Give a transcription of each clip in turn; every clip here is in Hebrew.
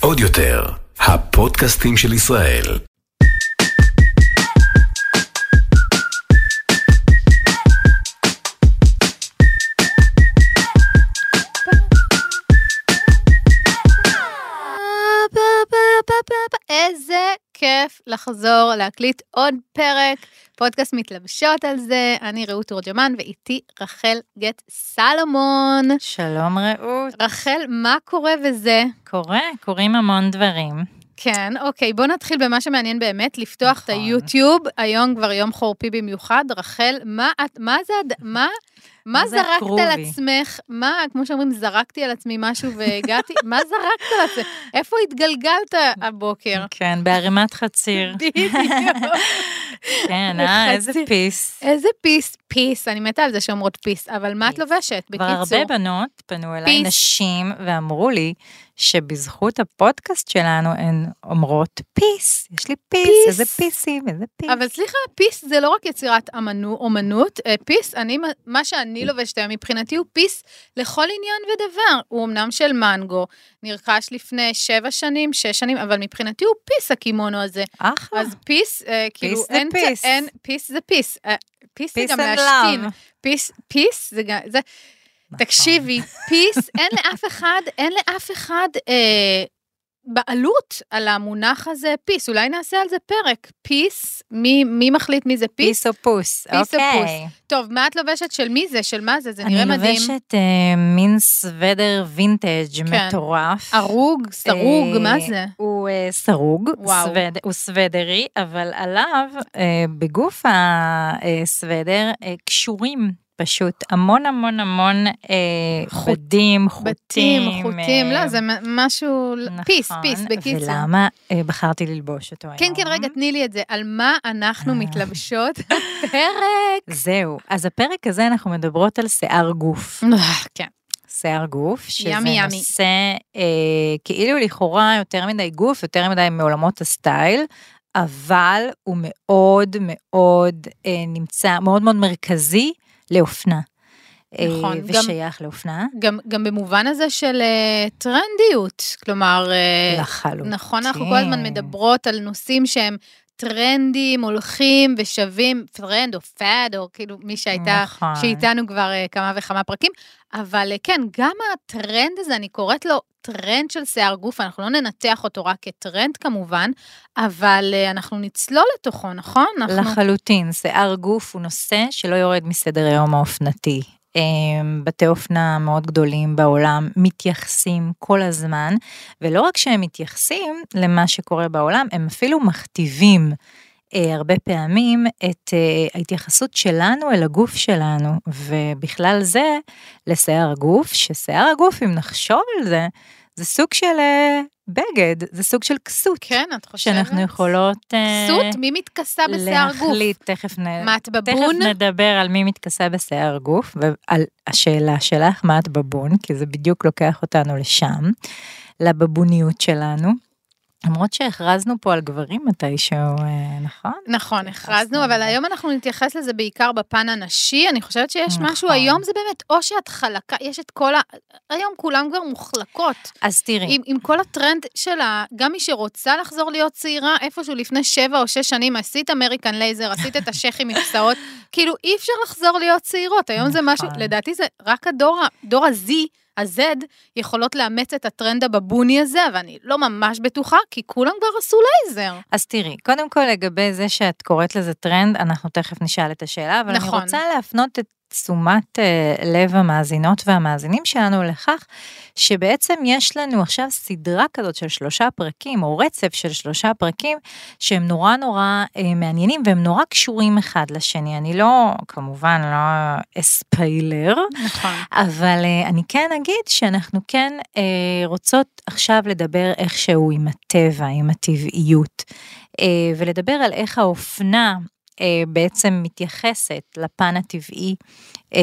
עוד יותר, הפודקאסטים של ישראל. איזה כיף לחזור להקליט עוד פרק, פודקאסט מתלבשות על זה, אני רעות תורג'מן ואיתי רחל גט סלומון. שלום רעות. רחל, מה קורה וזה? קורה, קורים המון דברים. כן, אוקיי, בוא נתחיל במה שמעניין באמת, לפתוח נכון. את היוטיוב, היום כבר יום חורפי במיוחד. רחל, מה את, מה זה, מה, מה זרקת הקרובי? על עצמך? מה, כמו שאומרים, זרקתי על עצמי משהו והגעתי? מה זרקת על עצמך? איפה התגלגלת הבוקר? כן, בערימת חציר. בדיוק. כן, אה, איזה. פיס. איזה פיס, פיס, אני מתה על זה שאומרות פיס, אבל מה את. לובשת? כבר הרבה בקיצור. בנות פנו אליי. נשים, ואמרו לי שבזכות הפודקאסט שלנו הן אומרות פיס, יש לי פיס. איזה פיסים, איזה פיס. אבל סליחה, piece זה לא רק יצירת אומנות, אה, piece, אני, מה שאני לובשת היום מבחינתי הוא piece לכל עניין ודבר. הוא אמנם של מנגו, נרכש לפני שבע שנים, שש שנים, אבל מבחינתי הוא piece הקימונו הזה. אחלה. אז piece, אה, כאילו, אין, piece. אין, piece זה piece. piece זה גם להשתין. piece, piece זה גם, זה. תקשיבי, piece, אין לאף אחד, אין לאף אחד אה, בעלות על המונח הזה piece. אולי נעשה על זה פרק. piece, מי, מי מחליט מי זה piece? piece או פוס, piece או אוקיי. טוב, מה את לובשת? של מי זה? של מה זה? זה נראה אני מדהים. לובשת אה, מין סוודר וינטג' כן. מטורף. הרוג, סרוג, אה, מה זה? הוא אה, סרוג. סווד, הוא סוודרי, אבל עליו, אה, בגוף הסוודר, אה, קשורים פשוט המון המון המון אה, חוט- בדים, חוטים. בדים, חוטים, אה, לא, זה משהו, piece, נכון, piece, בקיצור. ולמה אה, בחרתי ללבוש אותו היום? כן, כן, רגע, תני לי את זה. על מה אנחנו אה. מתלבשות? פרק. זהו, אז הפרק הזה אנחנו מדברות על שיער גוף. כן. שיער גוף, שזה yummy, yummy. נושא אה, כאילו לכאורה יותר מדי גוף, יותר מדי מעולמות הסטייל, אבל הוא מאוד מאוד אה, נמצא, מאוד מאוד מרכזי לאופנה. אה, נכון, גם- ושייך לאופנה. גם, גם במובן הזה של אה, טרנדיות, כלומר, אה, לחלוטין. נכון, אנחנו כל הזמן מדברות על נושאים שהם טרנדים, הולכים ושבים, טרנד או fad, או כאילו מי שהייתה, נכון. שאיתנו כבר כמה וכמה פרקים, אבל אה, כן, גם הטרנד הזה, אני קוראת לו טרנד של שיער גוף, אנחנו לא ננתח אותו רק כטרנד כמובן, אבל אה, אנחנו נצלול לתוכו, נכון? אנחנו... לחלוטין, שיער גוף הוא נושא שלא יורד מסדר היום האופנתי. אמ, בתי אופנה מאוד גדולים בעולם מתייחסים כל הזמן, ולא רק שהם מתייחסים למה שקורה בעולם, הם אפילו מכתיבים אה, הרבה פעמים את אה, ההתייחסות שלנו אל הגוף שלנו, ובכלל זה לשיער הגוף, ששיער הגוף, אם נחשוב על זה, זה סוג של אה, בגד, זה סוג של כסות. כן, את חושבת? שאנחנו יכולות... אה, כסות? מי מתכסה בשיער גוף? להחליט, תכף, נ... מה, את תכף בבון? נדבר על מי מתכסה בשיער גוף, ועל השאלה שלך, מה את בבון, כי זה בדיוק לוקח אותנו לשם, לבבוניות שלנו. למרות שהכרזנו פה על גברים מתישהו, אה, נכון? נכון, הכרזנו, אבל. היום אנחנו נתייחס לזה בעיקר בפן הנשי, אני חושבת שיש משהו, נכון. היום זה באמת, או שאת חלקה, יש את כל ה... היום כולם כבר מוחלקות. אז תראי, עם, עם כל הטרנד שלה, גם מי שרוצה לחזור להיות שעירה, איפשהו לפני שבע או שש שנים, עשית אמריקן לייזר, עשית את השייחים עם כסאות, כאילו אי אפשר לחזור להיות שעירות, היום זה משהו, נכון. לדעתי זה רק הדור, ה- דור ה-Z, ה-Z, יכולות לאמץ את הטרנד הבבוני הזה, ואני לא ממש בטוחה, כי כולם כבר עשו לייזר. אז תראי, קודם כל לגבי זה שאת קוראת לזה טרנד, אנחנו תכף נשאל את השאלה, אבל נכון. אני רוצה להפנות את תשומת אה, לב המאזינות והמאזינים שלנו לכך, שבעצם יש לנו עכשיו סדרה כזאת של שלושה פרקים, או רצף של שלושה פרקים, שהם נורא נורא אה, מעניינים, והם נורא קשורים אחד לשני. אני לא, כמובן, לא אספיילר, נכון. אבל אה, אני כן אגיד שאנחנו כן אה, רוצות עכשיו לדבר איכשהו עם הטבע, עם הטבעיות, אה, ולדבר על איך האופנה בעצם מתייחסת לפן הטבעי אה,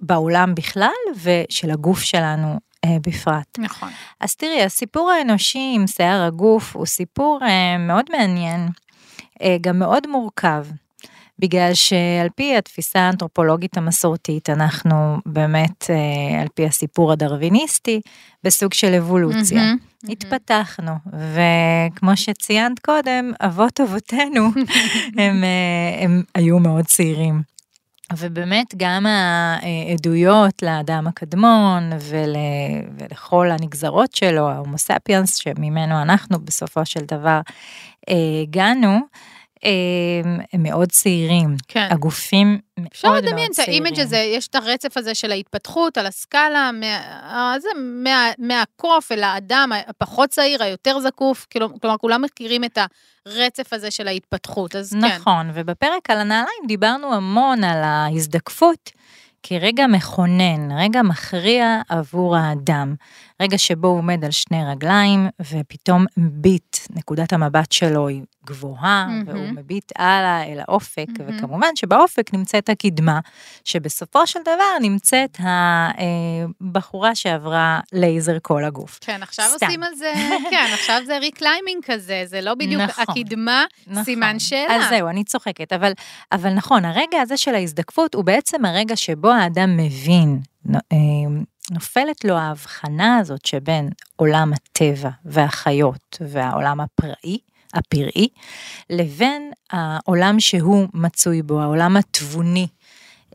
בעולם בכלל, ושל הגוף שלנו אה, בפרט. נכון. אז תראי, הסיפור האנושי עם שיער הגוף הוא סיפור אה, מאוד מעניין, אה, גם מאוד מורכב. בגלל שעל פי התפיסה האנתרופולוגית המסורתית, אנחנו באמת, אה, על פי הסיפור הדרוויניסטי, בסוג של אבולוציה. מהמם, מהמם. התפתחנו, וכמו שציינת קודם, אבות אבותינו, הם, אה, הם היו מאוד שעירים. ובאמת גם העדויות לאדם הקדמון ול, ולכל הנגזרות שלו, ההומו ספיאנס, שממנו אנחנו בסופו של דבר אה, הגענו, אה, הם מאוד שעירים. כן. הגופים מאוד מאוד אפשר שעירים. לדמיין את ה image הזה, יש את הרצף הזה של ההתפתחות על הסקאלה, מה- זה, מה- מהקוף אל האדם הפחות שעיר, היותר זקוף, כאילו- כלומר, כולם מכירים את הרצף הזה של ההתפתחות, אז כן. נכון, ובפרק על הנעליים דיברנו המון על ההזדקפות כרגע מכונן, רגע מכריע עבור האדם. רגע שבו הוא עומד על שני רגליים, ופתאום מביט, נקודת המבט שלו היא גבוהה, מהמם. והוא מביט הלאה אל האופק, מהמם. וכמובן שבאופק נמצאת הקדמה, שבסופו של דבר נמצאת הבחורה שעברה לייזר כל הגוף. כן, עכשיו סתם. עושים על זה, כן, עכשיו זה reclaiming כזה, זה לא בדיוק נכון. הקדמה, נכון. סימן שאלה. אז זהו, אני צוחקת, אבל, אבל נכון, הרגע הזה של ההזדקפות הוא בעצם הרגע שבו האדם מבין, אה, נופלת לו ההבחנה הזאת שבין עולם הטבע והחיות והעולם הפראי, הפראי, לבין העולם שהוא מצוי בו, העולם התבוני.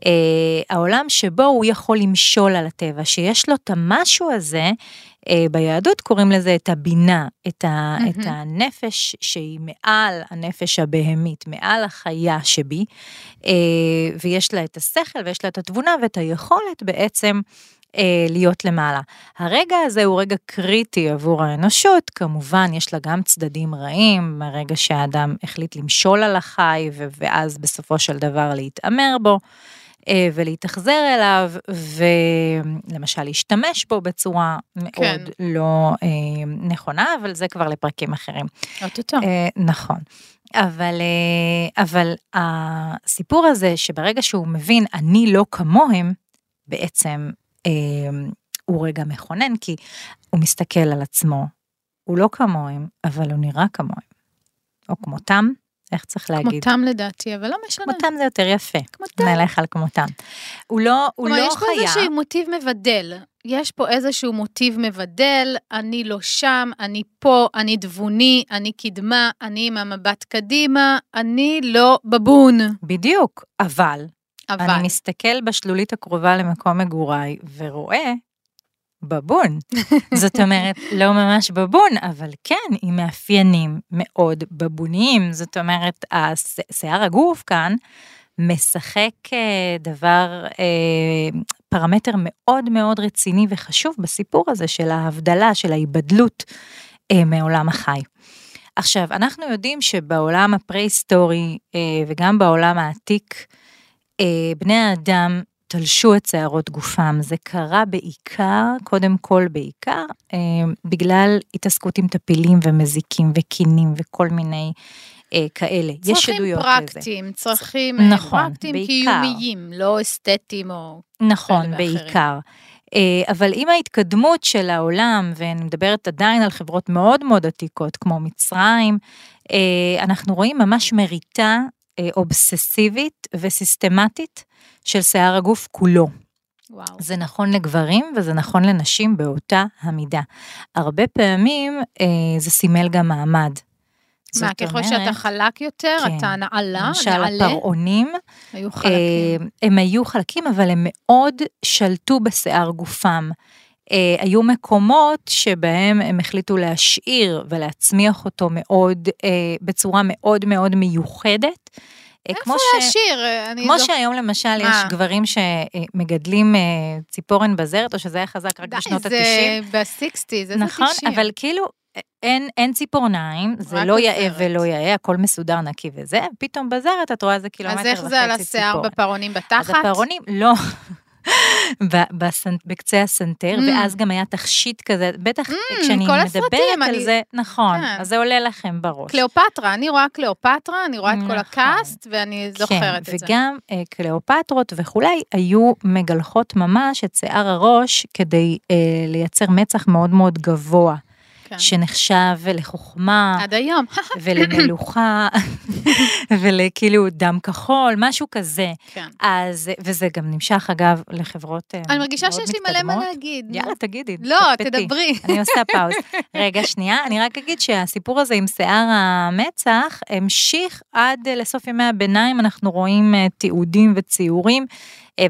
אה, העולם שבו הוא יכול למשול על הטבע, שיש לו את המשהו הזה, אה, ביהדות קוראים לזה את הבינה, את, ה, מהמם. את הנפש שהיא מעל הנפש הבהמית, מעל החיה שבי, אה, ויש לה את השכל ויש לה את התבונה ואת היכולת בעצם אה, להיות למעלה. הרגע הזה הוא רגע קריטי עבור האנושות, כמובן יש לה גם צדדים רעים, הרגע שהאדם החליט למשול על החי ואז בסופו של דבר להתעמר בו. אה, ולהתאכזר אליו, ולמשל להשתמש בו בצורה מאוד כן. לא אה, נכונה, אבל זה כבר לפרקים אחרים. אוטוטו. אה, נכון. אבל, אה, אבל הסיפור הזה שברגע שהוא מבין אני לא כמוהם, בעצם הוא רגע מכונן, כי הוא מסתכל על עצמו, הוא לא כמוהם, אבל הוא נראה כמוהם. או כמותם, איך צריך להגיד? כמותם לדעתי, אבל לא משנה. כמותם זה יותר יפה. כמותם. נלך על כמותם. הוא לא, הוא כלומר, לא יש פה חיה. איזשהו מוטיב מבדל. יש פה איזשהו מוטיב מבדל, אני לא שם, אני פה, אני תבוני, אני קדמה, אני עם המבט קדימה, אני לא בבון. בדיוק, אבל, אבל, אני מסתכל בשלולית הקרובה למקום מגוריי ורואה בבון. זאת אומרת, לא ממש בבון, אבל כן, עם מאפיינים מאוד בבוניים. זאת אומרת, שיער הגוף כאן משחק אה, דבר, אה, פרמטר מאוד מאוד רציני וחשוב בסיפור הזה של ההבדלה, של ההיבדלות אה, מעולם החי. עכשיו, אנחנו יודעים שבעולם הפרה-היסטורי וגם בעולם העתיק, בני האדם תלשו את שערות גופם. זה קרה בעיקר, קודם כל בעיקר, אה, בגלל התעסקות עם טפילים ומזיקים וקינים וכל מיני אה, כאלה. יש צרכים עדויות לזה. פרקטיים, צרכים אה, נכון, פרקטיים בעיקר. קיומיים, לא אסתטיים או... נכון. בעיקר. אה, אבל עם ההתקדמות של העולם, ואני מדברת עדיין על חברות מאוד מאוד עתיקות כמו מצרים, אה, אנחנו רואים ממש מריטה אה, אובססיבית וסיסטמטית של שיער הגוף כולו. וואו. זה נכון לגברים וזה נכון לנשים באותה המידה. הרבה פעמים אה, זה סימל גם מעמד. מה, ככל אומרת, שאתה חלק יותר, כן. אתה נעלה, למשל נעלה, הפרעונים, היו חלקים. אה, הם היו חלקים, אבל הם מאוד שלטו בשיער גופם. אה, היו מקומות שבהם הם החליטו להשאיר ולהצמיח אותו מאוד, אה, בצורה מאוד מאוד מיוחדת. אה, איפה להשאיר? אני כמו זו- שהיום למשל יש מה? גברים שמגדלים אה, ציפורן בזרת, או שזה היה חזק רק די, בשנות זה ה-90. בסיקסטיז, איזה נכון, 90. אבל כאילו אין, אין ציפורניים, זה לא יאה. ולא יאה, הכל מסודר נקי וזה, פתאום בזרת את רואה זה קילומטר אז וחצי איך זה על השיער ציפורן. בפרעונים אז בתחת? הפרעונים, לא. ב- בסנ- בקצה הסנטר, Mm. ואז גם היה תכשיט כזה, בטח Mm, כשאני כל מדברת הסרטים, על אני- זה, נכון, כן. אז זה עולה לכם בראש. קליאופטרה, אני רואה קליאופטרה, אני רואה את כל נכון. הקאסט, ואני זוכרת כן, את זה. וגם אה, קליאופטרות וכולי היו מגלחות ממש את שיער הראש כדי אה, לייצר מצח מאוד מאוד גבוה. כן. שנחשב לחוכמה עד היום. ולמלוכה ולכאילו דם כחול, משהו כזה. כן. אז, וזה גם נמשך אגב לחברות אה, אני מרגישה מאוד שיש לי מלא מה מתקדמות. להגיד. יאללה, תגידי. לא. תדברי. אני עושה פאוז. רגע, שנייה, אני רק אגיד שהסיפור הזה עם שיער המצח המשיך עד אה, לסוף ימי הביניים, אנחנו רואים אה, תיעודים וציורים,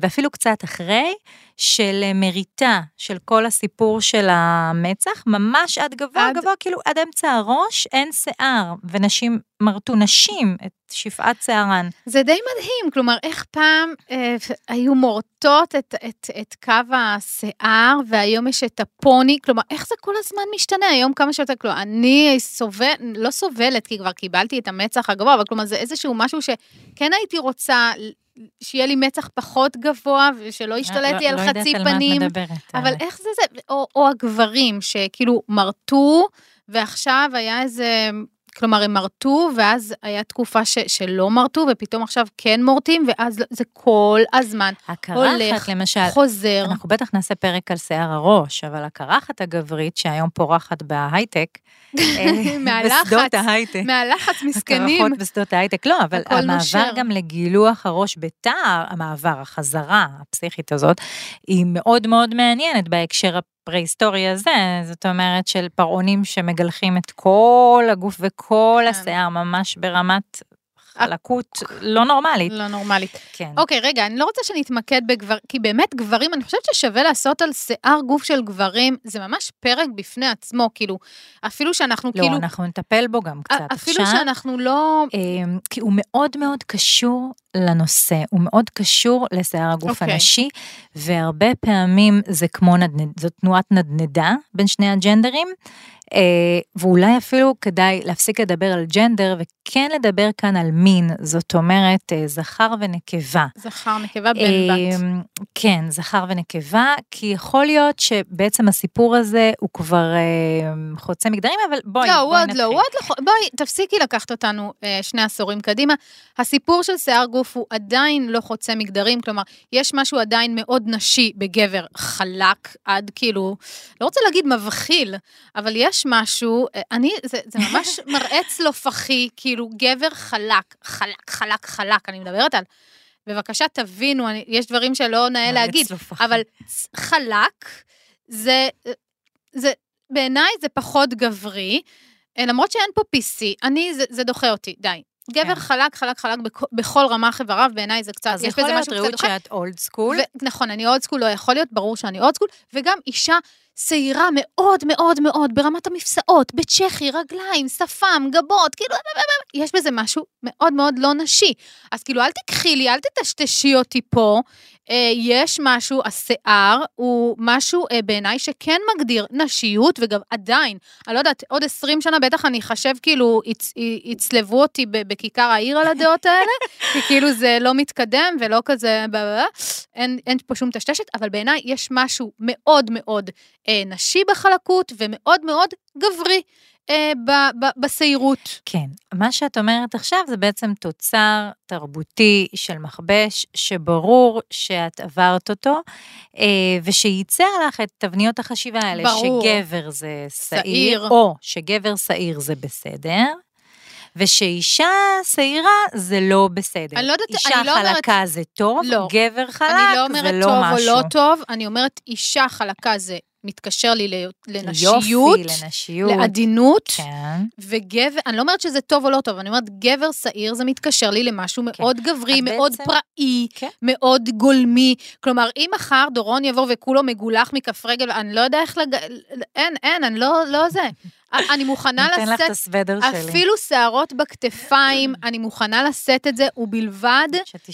ואפילו קצת אחרי, של אה, מריטה של כל הסיפור של המצח, ממש עד גבוה עד- גבוה, כאילו עד אמצע הראש אין שיער, ונשים מרטו נשים את שפעת שערן. זה די מדהים, כלומר, איך פעם אה, היו מורטות את, את, את קו השיער, והיום יש את הפוני, כלומר, איך זה כל הזמן משתנה? היום כמה שיותר, כלומר, אני סובל, לא סובלת, כי כבר קיבלתי את המצח הגבוה, אבל כלומר, זה איזשהו משהו שכן הייתי רוצה שיהיה לי מצח פחות גבוה, ושלא ישתלט לי על לא חצי יודעת על פנים. מה את מדברת. אבל האמת. איך זה זה? או, או הגברים שכאילו מרטו, ועכשיו היה איזה, כלומר הם מרטו, ואז היה תקופה ש, שלא מרטו, ופתאום עכשיו כן מורטים, ואז זה כל הזמן הולך, הקרחת, למשל, חוזר. אנחנו בטח נעשה פרק על שיער הראש, אבל הקרחת הגברית, שהיום פורחת בהייטק, אה, בשדות ההייטק. מהלחץ מסכנים. הקרחות בשדות ההייטק, לא, אבל המעבר נושר. גם לגילוח הראש בתא, המעבר, החזרה הפסיכית הזאת, היא מאוד מאוד מעניינת בהקשר הפרה-היסטורי הזה, זאת אומרת של פרעונים שמגלחים את כל הגוף וכל כן. השיער, ממש ברמת חלקות לא נורמלית. לא נורמלית. כן. אוקיי, רגע, אני לא רוצה שנתמקד בגבר... כי באמת גברים, אני חושבת ששווה לעשות על שיער גוף של גברים, זה ממש פרק בפני עצמו, כאילו, אפילו שאנחנו לא, כאילו... אנחנו נטפל בו גם קצת אפילו עכשיו. שאנחנו לא... אמ, כי הוא מאוד מאוד קשור לנושא, הוא מאוד קשור לשיער הגוף אוקיי. הנשי, והרבה פעמים זה כמו נדנד, זו תנועת נדנדה בין שני הג'נדרים, אה, ואולי אפילו כדאי להפסיק לדבר על ג'נדר וכן לדבר כאן על מין, זאת אומרת אה, זכר ונקבה. זכר, נקבה, בן בת. אמ, כן, זכר ונקבה, כי יכול להיות שבעצם הסיפור הזה הוא כבר אה, חוצה מגדרים, אבל בואי, לא, בואי הוא עוד נתחיל. לא, הוא עוד לא... בואי, תפסיקי לקחת אותנו אה, שני עשורים קדימה. הסיפור של שיער גוף הוא עדיין לא חוצה מגדרים, כלומר, יש משהו עדיין מאוד נשי בגבר חלק, עד כאילו, לא רוצה להגיד מבחיל, אבל יש משהו, אה, אני, זה, זה ממש מראה צלופחי, כאילו, גבר חלק, חלק, חלק, חלק, אני מדברת על... בבקשה, תבינו, אני, יש דברים שלא נאה להגיד. אבל חלק, זה, זה, בעיניי זה פחות גברי, אה, למרות שאין פה PC, אני, זה, זה דוחה אותי, די. גבר כן. חלק, חלק, חלק בכ- בכל רמ"ח איבריו, בעיניי זה קצת, אז יש יכול בזה להיות משהו קצת רעות דוחה. שאת old school. ו- נכון, אני old school, לא יכול להיות, ברור שאני old school, וגם אישה שעירה מאוד מאוד מאוד ברמת המפשעות, בית שחי, רגליים, שפם, גבות, כאילו, יש בזה משהו מאוד מאוד לא נשי. אז כאילו, אל תיקחי לי, אל תטשטשי אותי פה. אה, יש משהו, השיער הוא משהו אה, בעיניי שכן מגדיר נשיות, וגם עדיין, אני לא יודעת, עוד 20 שנה בטח אני אחשב כאילו, יצלבו אותי בכיכר העיר על הדעות האלה, כי כאילו זה לא מתקדם ולא כזה, אין, אין פה שום טשטשת, אבל בעיניי יש משהו מאוד מאוד אה, נשי בחלקות ומאוד מאוד גברי אה, ב- ב- בשעירות. כן, מה שאת אומרת עכשיו זה בעצם תוצר תרבותי של מכבש, שברור שאת עברת אותו, אה, ושייצר לך את תבניות החשיבה האלה, ברור. שגבר זה שעיר, שעיר. או שגבר שעיר זה בסדר. ושאישה שעירה זה לא בסדר. אני לא יודעת- אישה אני לא אומרת- חלקה זה טוב, לא. גבר חלק אני לא זה אומרת לא טוב משהו. או לא טוב, אני אומרת אישה חלקה זה מתקשר לי לנשיות, יופי, לנשיות. לעדינות, כן. וגבר, אני לא אומרת שזה טוב או לא טוב, אני אומרת גבר שעיר זה מתקשר לי למשהו מאוד גברי, מאוד בעצם- פראי, כן. מאוד גולמי. כלומר, אם מחר דורון יבוא וכולו מגולח מכף רגל, אני לא יודע איך לג... אין, אין, אני לא, לא זה. אני מוכנה ניתן לך את לשאת הסוודר שלי. אפילו שערות בכתפיים, אני מוכנה לשאת את זה, ובלבד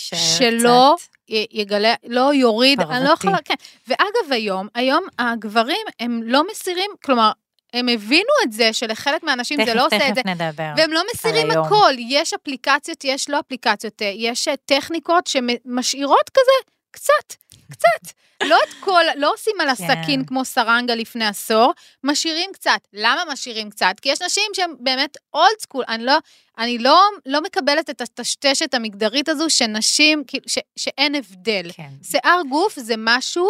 שלא קצת. יגלה, לא יוריד, אני לא פרוותי. יכולה, כן. ואגב, היום, היום הגברים הם לא מסירים, כלומר, הם הבינו את זה שלחלק מהאנשים זה לא עושה את זה, תכף נדבר. והם לא מסירים. הכל. יש אפליקציות, יש לא אפליקציות, אה, יש אה, טכניקות שמשאירות כזה, קצת, קצת. לא את כל, לא עושים על הסכין כן. כמו סרנגה לפני עשור, משאירים קצת. למה משאירים קצת? כי יש נשים שהן באמת אולד סקול, אני לא, אני לא, לא מקבלת את הטשטשת המגדרית הזו שנשים, ש, שאין הבדל. כן. שיער גוף זה משהו,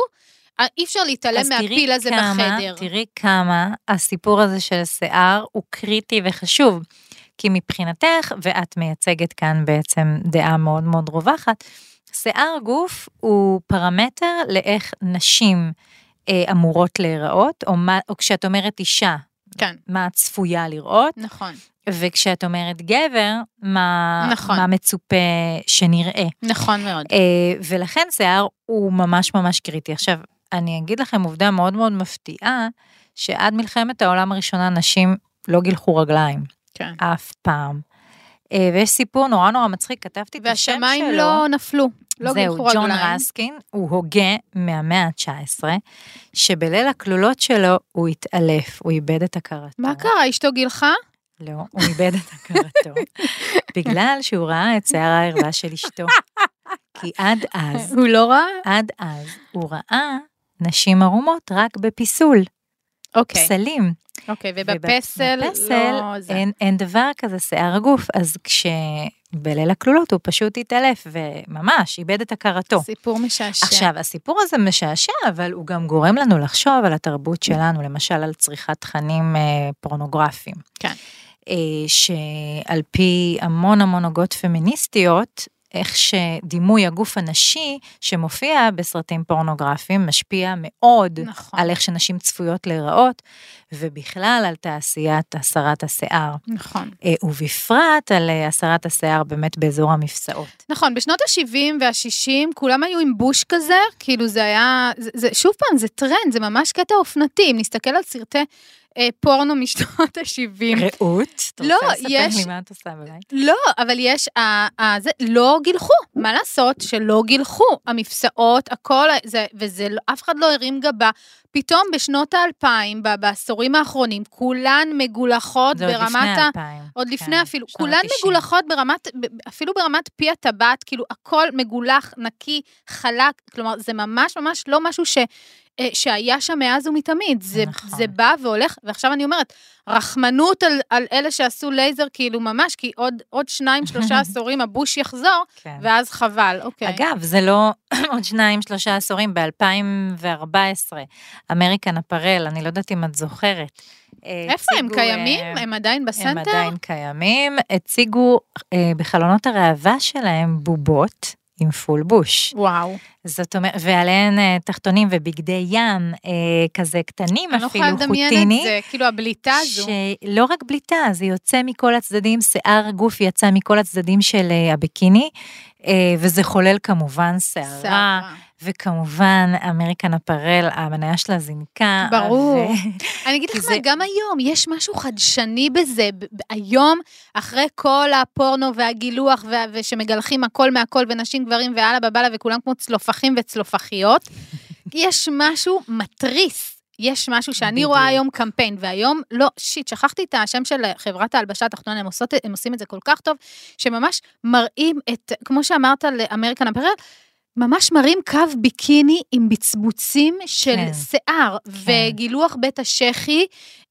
אי אפשר להתעלם מהפיל הזה כמה, בחדר. תראי כמה הסיפור הזה של שיער הוא קריטי וחשוב. כי מבחינתך, ואת מייצגת כאן בעצם דעה מאוד מאוד רווחת, שיער גוף הוא פרמטר לאיך נשים אה, אמורות להיראות, או, מה, או כשאת אומרת אישה, כן, מה את צפויה לראות, נכון, וכשאת אומרת גבר, מה, נכון. מה מצופה שנראה. נכון מאוד. אה, ולכן שיער הוא ממש ממש קריטי. עכשיו, אני אגיד לכם עובדה מאוד מאוד מפתיעה, שעד מלחמת העולם הראשונה נשים לא גילחו רגליים, כן. אף פעם. אה, ויש סיפור נורא נורא מצחיק, כתבתי את השם שלו. והשמיים לא נפלו, לא זהו, רגליים. ג'ון רסקין, הוא הוגה מהמאה ה-19, שבליל הכלולות שלו הוא התעלף, הוא איבד את הכרתו. מה קרה, אשתו גילחה? לא, הוא איבד את הכרתו, בגלל שהוא ראה את שיער הערווה של אשתו. כי עד אז, הוא לא ראה? עד אז, הוא ראה נשים ערומות רק בפיסול, אוקיי, פסלים. אוקיי, ובפסל בפסל לא זה. אין, אין דבר כזה שיער גוף, אז כשבליל הכלולות הוא פשוט התעלף, וממש איבד את הכרתו. סיפור משעשע. עכשיו, הסיפור הזה משעשע, אבל הוא גם גורם לנו לחשוב על התרבות שלנו, למשל על צריכת תכנים אה, פורנוגרפיים. כן. אה, שעל פי המון המון הוגות פמיניסטיות, איך שדימוי הגוף הנשי שמופיע בסרטים פורנוגרפיים משפיע מאוד נכון. על איך שנשים צפויות להיראות, ובכלל על תעשיית הסרת השיער. נכון. אה, ובפרט על אה, הסרת השיער באמת באזור המפסעות. נכון, בשנות ה-70 וה-60 כולם היו עם בוש כזה, כאילו זה היה, זה, זה, שוב פעם, זה טרנד, זה ממש קטע אופנתי, אם נסתכל על סרטי פורנו משנות ה-70. רעות? את לא, רוצה לספר יש- לי מה את עושה בבית? לא, אבל יש, ה, ה, זה, לא גילחו, מה לעשות שלא גילחו, המפסעות, הכל, זה, וזה, אף אחד לא הרים גבה. פתאום בשנות האלפיים, בעשורים האחרונים, כולן מגולחות זה עוד ברמת לפני ה... אלפיים. עוד כן, לפני אפילו, כולן ה-תשעים. מגולחות ברמת, אפילו ברמת פי הטבעת, כאילו הכל מגולח, נקי, חלק, כלומר זה ממש ממש לא משהו ש, אה, שהיה שם מאז ומתמיד, זה, נכון. זה בא והולך, ועכשיו אני אומרת, רחמנות על, על אלה שעשו לייזר, כאילו ממש, כי עוד, עוד שניים, שלושה עשורים הבוש יחזור, כן. ואז חבל, אוקיי. אגב, זה לא עוד שניים, שלושה עשורים, ב-2014, אמריקן אפרל, אני לא יודעת אם את זוכרת. אה, איפה הם הציגו, קיימים? אה, הם עדיין הם בסנטר? עדיין קיימים, הציגו אה, בחלונות הראווה שלהם בובות עם full bush. וואו. זאת אומרת, ועליהן אה, תחתונים ובגדי ים, אה, כזה קטנים אני לא אפילו, יכולה לדמיין חוטיני. את זה, כאילו הבליטה הזו. שלא רק בליטה, זה יוצא מכל הצדדים, שיער גוף יצא מכל הצדדים של אה, הביקיני, אה, וזה חולל כמובן שערה, שערה. וכמובן אמריקן אפרל, המניה שלה זינקה. ברור. ו- אני אגיד לך מה, גם היום יש משהו חדשני בזה. היום, אחרי כל הפורנו והגילוח, וה- ושמגלחים הכל מהכל, ונשים, גברים ואללה בבאללה, וכולם כמו צלופחים וצלופחיות, יש משהו מתריס. יש משהו שאני בדיוק. רואה היום קמפיין, והיום, לא, שיט, שכחתי את השם של חברת ההלבשה התחתונה, הם, עושות, הם עושים את זה כל כך טוב, שממש מראים את, כמו שאמרת לאמריקן אפרל, ממש מראים קו ביקיני עם בצבוצים של כן. שיער, וגילוח בית השחי,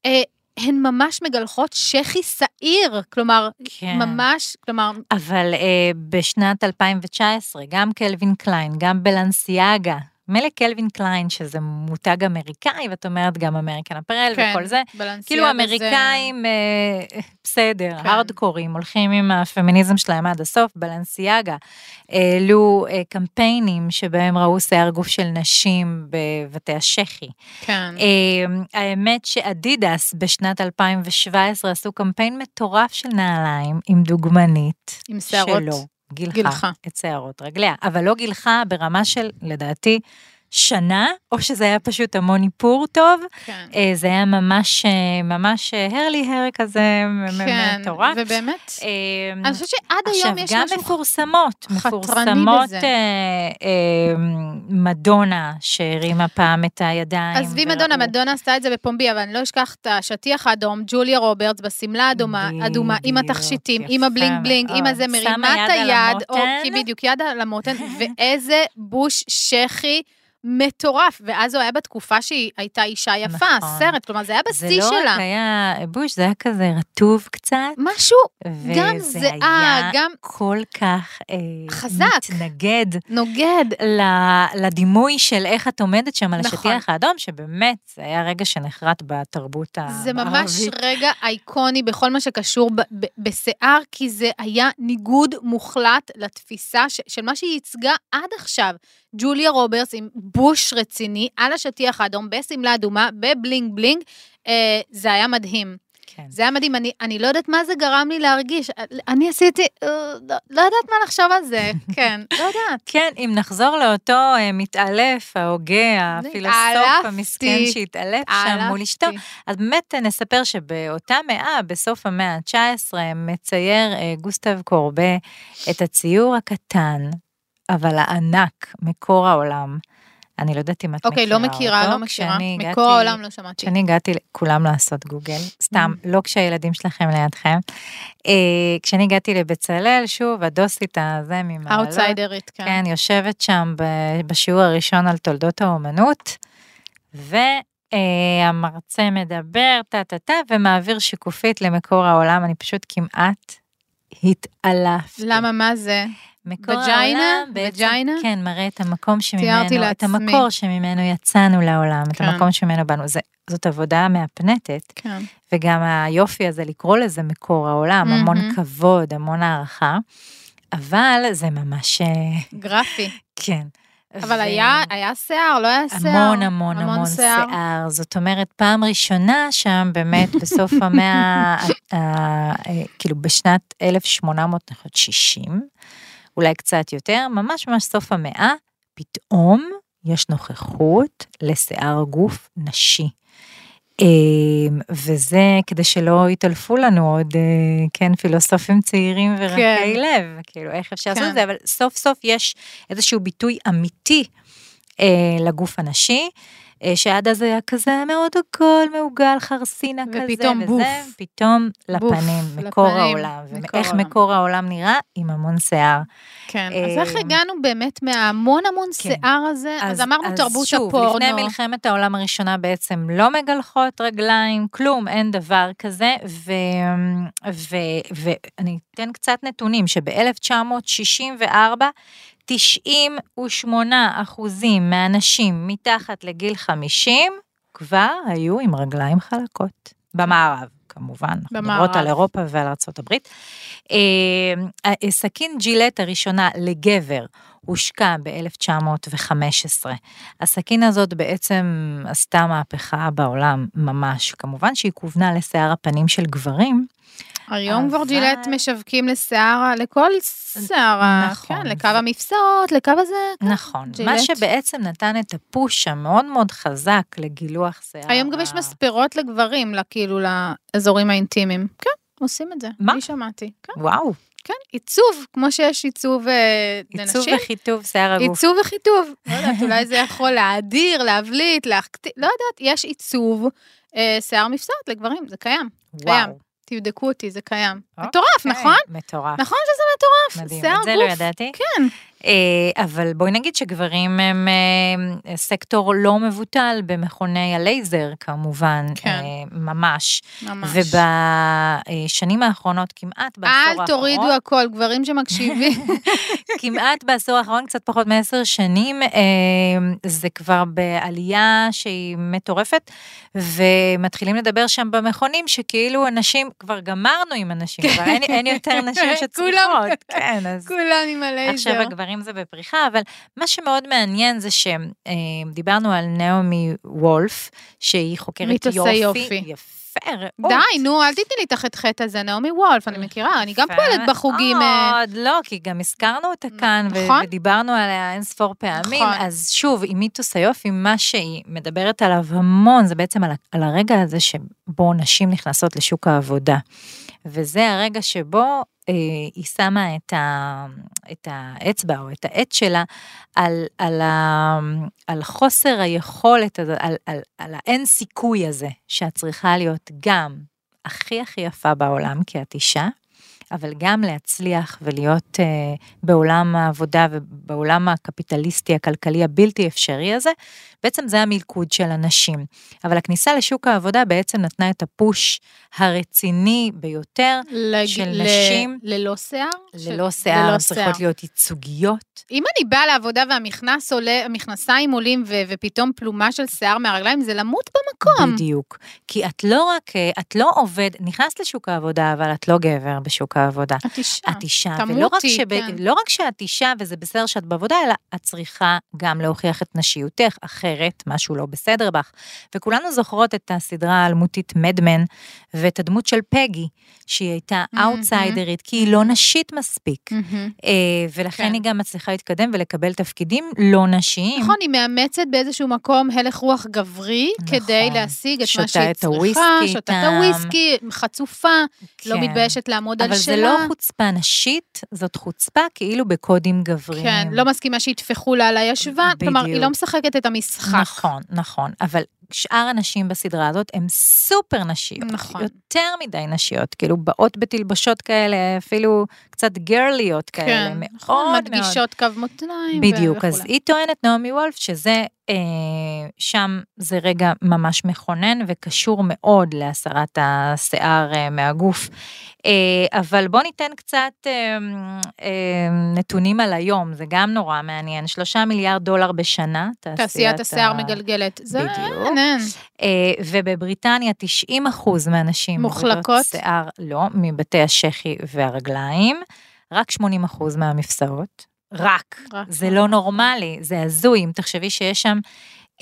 אה, הן ממש מגלחות שחי שעיר, כלומר, כן. ממש, כלומר, אבל אה, בשנת 2019, גם קלווין קליין, גם בלנסיאגה, מילא קלווין קליין, שזה מותג אמריקאי, ואת אומרת גם אמריקן אפרל כן, וכל זה, כאילו זה- אמריקאים, אה, בסדר, כן. הארדקורים, הולכים עם הפמיניזם שלהם עד הסוף, בלנסיאגה. העלו אה, קמפיינים שבהם ראו שיער גוף של נשים בבתי השחי. כן. אה, האמת שאדידס בשנת 2017 עשו קמפיין מטורף של נעליים עם דוגמנית. עם שערות. שלא גילחה, גילחה. את שערות רגליה, אבל לא גילחה ברמה של, לדעתי, שנה, או שזה היה פשוט המון איפור טוב. כן. אה, זה היה ממש, אה, ממש hairy hair כזה כן, מטורף. ובאמת, אה, אני חושבת שעד היום יש עכשיו, גם משהו מפורסמות, מפורסמות בזה. אה, אה, מדונה שהרימה פעם את הידיים. עזבי מדונה, מדונה עשתה את זה בפומבי, אבל אני לא אשכח את השטיח האדום, ג'וליה רוברטס בשמלה אדומה, אדומה, עם התכשיטים, עם ה bling bling, עם. הזה, מרימה את על היד, או. כי בדיוק, יד על המותן, ואיזה בוש שחי מטורף, ואז הוא היה בתקופה שהיא הייתה אישה יפה, נכון. הסרט, כלומר זה היה זה בשיא לא שלה. רק היה בוש, זה היה כזה רטוב קצת. משהו גם וזה זהה, היה גם כל כך אה, חזק. מתנגד נוגד. ל- לדימוי של איך את עומדת שם על נכון. השטיח האדום, שבאמת זה היה רגע שנחרט בתרבות המערבית. זה ממש רגע אייקוני בכל מה שקשור ב- ב- בשיער, כי זה היה ניגוד מוחלט לתפיסה ש- של מה שהיא ייצגה עד עכשיו. ג'וליה רוברטס עם בוש רציני על השטיח האדום, בשמלה אדומה, בבלינג בלינג, אה, זה היה מדהים. כן. זה היה מדהים, אני, אני לא יודעת מה זה גרם לי להרגיש. אני עשיתי, אה, לא, לא יודעת מה לחשוב על זה, כן, לא יודעת. כן, אם נחזור לאותו אה, מתעלף, ההוגה, הפילוסוף המסכן שהתעלף שם מול אשתו. אז באמת אה, נספר שבאותה מאה, בסוף המאה ה-19, מצייר אה, גוסטב קורבה את הציור הקטן, אבל הענק, מקור העולם. אני לא יודעת אם את אוקיי, מכירה לא מכירה, אותו. לא מכירה. מקור הגעתי- העולם לא שמעתי. כשאני הגעתי, כולם לעשות גוגל, סתם, לא כשהילדים שלכם לידכם. אה, כשאני הגעתי לבצלאל, שוב, הדוסית הזה ממעלות. אאוטסיידרית, כן. כן, יושבת שם בשיעור הראשון על תולדות האומנות, והמרצה מדבר, טה-טה-טה, ומעביר שקופית למקור העולם, אני פשוט כמעט התעלפתי. למה, מה זה? מקור וג'יינה? העולם בעצם, וג'יינה? כן, מראה את המקום שממנו, את. המקור שממנו יצאנו לעולם, את כן. המקום שממנו באנו. זה, זאת עבודה מהפנטת, כן. וגם היופי הזה לקרוא לזה מקור העולם, המון מהמם. כבוד, המון הערכה, אבל זה ממש, אה, גרפי. כן. אבל ו- היה, היה שיער, לא היה שיער. המון המון המון שיער, זאת אומרת פעם ראשונה שם באמת בסוף המאה, ה- ה- אה, כאילו בשנת 1860, אולי קצת יותר, ממש ממש סוף המאה, פתאום יש נוכחות לשיער גוף נשי. אמ, וזה כדי שלא יתעלפו לנו עוד, אה, כן, פילוסופים צעירים ורקי כן. לב, כאילו איך אפשר לעשות כן. את זה, אבל סוף סוף יש איזשהו ביטוי אמיתי אה, לגוף הנשי, שעד אז היה כזה מאוד עגול, מעוגל, חרסינה כזה, ופתאום וזה, בוף. פתאום בוף, לפנים, מקור לפנים, העולם, מקור ואיך העולם. מקור העולם נראה? עם המון שיער. כן, אה, אז איך הגענו באמת מהמון המון כן. שיער הזה? אז אמרנו תרבות הפורנו. שוב, לפני מלחמת העולם הראשונה בעצם לא מגלחות רגליים, כלום, אין דבר כזה, ואני אתן קצת נתונים, שב-1964, 98 אחוזים מהנשים מתחת לגיל 50 כבר היו עם רגליים חלקות. במערב, כמובן, אנחנו מדברות במערב. על אירופה ועל ארה"ב. אה, סכין ג'ילט הראשונה לגבר הושקע ב-1915. הסכין הזאת בעצם עשתה מהפכה בעולם ממש. כמובן שהיא כוונה לשיער הפנים של גברים. היום כבר ג'ילט משווקים לשיער, לכל שיער, נכון. כן, לקו המפסעות, לקו הזה. כן. נכון. ג'ילט. מה שבעצם נתן את הפוש המאוד מאוד חזק לגילוח שיער. היום גם יש מספרות לגברים, כאילו, לאזורים האינטימיים. כן, עושים את זה. מה? אני שמעתי. כן, וואו, כן, עיצוב, כמו שיש עיצוב אה, עיצוב לנשים. וחיטוב שיער הגוף. עיצוב וחיטוב. לא יודעת, אולי זה יכול להאדיר, להבליט, להחטיא, לא יודעת, יש עיצוב אה, שיער מפסעות לגברים, זה קיים. קיים. תבדקו אותי, זה קיים. אוקיי, מטורף, נכון? מטורף. נכון שזה מטורף, מדהים, את זה לא. ידעתי. כן, אבל בואי נגיד שגברים הם אה, סקטור לא מבוטל במכוני הלייזר כמובן, כן. אה, ממש. ממש. ובשנים האחרונות, כמעט בעשור האחרון, אל תורידו הכל, גברים שמקשיבים. כמעט בעשור האחרון, קצת פחות מעשר שנים, אה, זה כבר בעלייה שהיא מטורפת, ומתחילים לדבר שם במכונים שכאילו אנשים, כבר גמרנו עם אנשים, כבר אין, אין יותר נשים שצריכות, כן, אז... כולם עם הלייזר. עכשיו הגברים זה בפריחה, אבל מה שמאוד מעניין זה שדיברנו על נעמי וולף, שהיא חוקרת יופי. יופי. יפה, רעות. די, נו, אל תיתני לי את החטא הזה, נעמי וולף, אני מכירה, אני גם פועלת בחוגים. אה, מאוד, לא, כי גם הזכרנו אותה כאן, נכון. ודיברנו עליה אין ספור פעמים, נכון. אז שוב, עם מיתוס היופי, מה שהיא מדברת עליו המון, זה בעצם על הרגע הזה שבו נשים נכנסות לשוק העבודה. וזה הרגע שבו אה, היא שמה את, ה, את האצבע או את העט שלה על, על, ה, על חוסר היכולת, הזה, על, על, על האין סיכוי הזה, שאת צריכה להיות גם הכי הכי יפה בעולם, כי את אישה, אבל גם להצליח ולהיות אה, בעולם העבודה ובעולם הקפיטליסטי, הכלכלי הבלתי אפשרי הזה, בעצם זה המלכוד של הנשים. אבל הכניסה לשוק העבודה בעצם נתנה את הפוש הרציני ביותר לג... של ל... נשים. ללא שיער? ללא של- שיער, ללא צריכות להיות ייצוגיות. אם אני באה לעבודה והמכנס עולה, המכנסיים עולים ו- ופתאום פלומה של שיער מהרגליים, זה למות במקום. בדיוק. כי את לא רק, אה, את לא עובד, נכנסת לשוק העבודה, אבל את לא גבר בשוק העבודה. את אישה. את אישה, ולא רק, שב, כן. לא רק שאת אישה וזה בסדר שאת בעבודה, אלא את צריכה גם להוכיח את נשיותך, אחרת משהו לא בסדר בך. וכולנו זוכרות את הסדרה האלמותית מדמן, ואת הדמות של פגי, שהיא הייתה מהמם. אאוטסיידרית, כי היא לא נשית מספיק. מהמם. אה, ולכן כן. היא גם מצליחה להתקדם ולקבל תפקידים לא נשיים. נכון, היא מאמצת באיזשהו מקום הלך רוח גברי, נכון. כדי להשיג את מה שותה שהיא את צריכה, שותה את. הוויסקי, חצופה, לא כן. מתביישת לעמוד על אבל שלה. זה לא חוצפה נשית, זאת חוצפה כאילו בקודים גבריים. כן, לא מסכימה שיטפחו לה על הישבן, כלומר, היא. לא משחקת את המשחק. נכון, נכון, אבל שאר הנשים בסדרה הזאת הן סופר נשיות. נכון. יותר מדי נשיות, כאילו באות בתלבשות כאלה, אפילו קצת גרליות כאלה, כן, מאוד נכון, מאוד. מדגישות קו מותניים. בדיוק, ו- אז וכולי. היא טוענת, נעמי וולף, שזה, שם זה רגע ממש מכונן וקשור מאוד להסרת השיער אה, מהגוף. אה, אבל בוא ניתן קצת אה, אה, נתונים על היום, זה גם נורא מעניין. שלושה מיליארד דולר בשנה, תעשיית השיער ה- מגלגלת. זה בדיוק. אה, ובבריטניה 90 אחוז מהנשים מוחלקות? שיער, לא, מבתי השחי והרגליים, רק 80 אחוז מהמפסעות. רק. רק זה לא נורמלי, זה הזוי. אם תחשבי שיש שם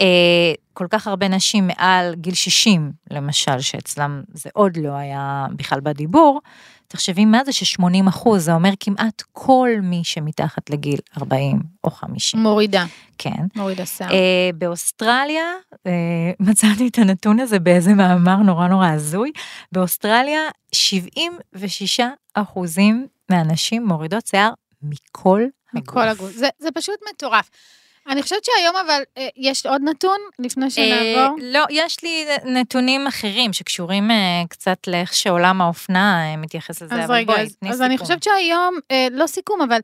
אה, כל כך הרבה נשים מעל גיל 60, למשל, שאצלם זה עוד לא היה בכלל בדיבור, תחשבי מה זה ש-80 אחוז, זה אומר כמעט כל מי שמתחת לגיל 40 או 50, מורידה, כן. מורידה שיער. אה, באוסטרליה, אה, מצאתי את הנתון הזה באיזה מאמר נורא נורא הזוי, באוסטרליה 76 אחוזים מהנשים מורידות שיער מכל מכל הגוף. זה, זה פשוט מטורף. אני חושבת שהיום אבל אה, יש עוד נתון לפני שנעבור. אה, לא, יש לי נתונים אחרים שקשורים אה, קצת לאיך שעולם האופנה אה, מתייחס לזה, אז אבל רגע, בואי, תני אז אני סיכום. חושבת שהיום, אה, לא סיכום, אבל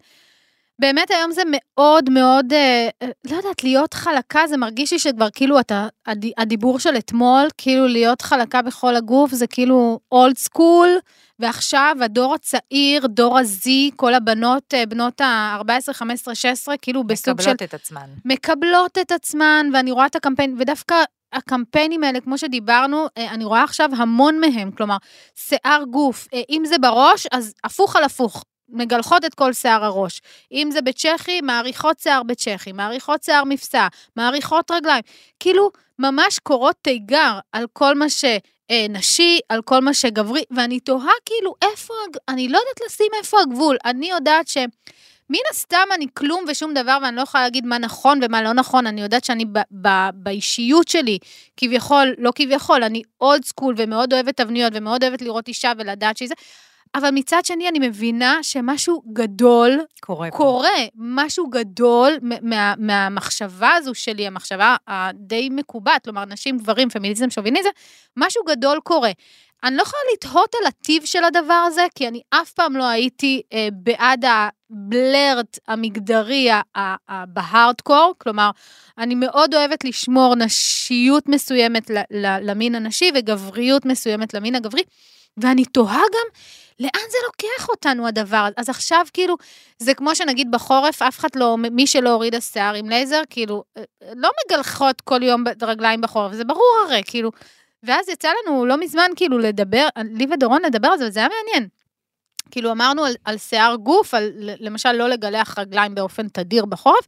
באמת היום זה מאוד מאוד, אה, אה, לא יודעת, להיות חלקה, זה מרגיש לי שכבר כאילו אתה, הד, הדיבור של אתמול, כאילו להיות חלקה בכל הגוף, זה כאילו אולד סקול, ועכשיו הדור הצעיר, דור ה-Z, כל הבנות, אה, בנות ה-14, 15, 16, כאילו בסוג של... מקבלות את עצמן. מקבלות את עצמן, ואני רואה את הקמפיין, ודווקא הקמפיינים האלה, כמו שדיברנו, אה, אני רואה עכשיו המון מהם, כלומר, שיער גוף, אה, אם זה בראש, אז הפוך על הפוך. מגלחות את כל שיער הראש. אם זה בצ'כי, מעריכות שיער בצ'כי, מעריכות שיער מפסע, מעריכות רגליים. כאילו, ממש קורות תיגר על כל מה שנשי, על כל מה שגברי, ואני תוהה כאילו, איפה, אני לא יודעת לשים איפה הגבול. אני יודעת ש... מן הסתם אני כלום ושום דבר, ואני לא יכולה להגיד מה נכון ומה לא נכון, אני יודעת שאני ב- ב- באישיות שלי, כביכול, לא כביכול, אני אולד סקול ומאוד אוהבת תבניות ומאוד אוהבת לראות אישה ולדעת שזה, אבל מצד שני אני מבינה שמשהו גדול קורה פה. קורה, משהו גדול מה, מהמחשבה הזו שלי, המחשבה הדי מקובעת, כלומר נשים, גברים, פמיניזם, שוביניזם, משהו גדול קורה. אני לא יכולה לתהות על הטיב של הדבר הזה, כי אני אף פעם לא הייתי אה, בעד הבלרט המגדרי בהארדקור, כלומר, אני מאוד אוהבת לשמור נשיות מסוימת למין הנשי וגבריות מסוימת למין הגברי, ואני תוהה גם לאן זה לוקח אותנו הדבר. אז עכשיו כאילו, זה כמו שנגיד בחורף, אף אחד לא, מי שלא הורידה שיער עם לייזר, כאילו, אה, לא מגלחות כל יום רגליים בחורף, זה ברור הרי, כאילו. ואז יצא לנו לא מזמן כאילו לדבר, לי ודורון לדבר על זה, וזה היה מעניין. כאילו אמרנו על, על שיער גוף, על למשל לא לגלח רגליים באופן תדיר בחורף,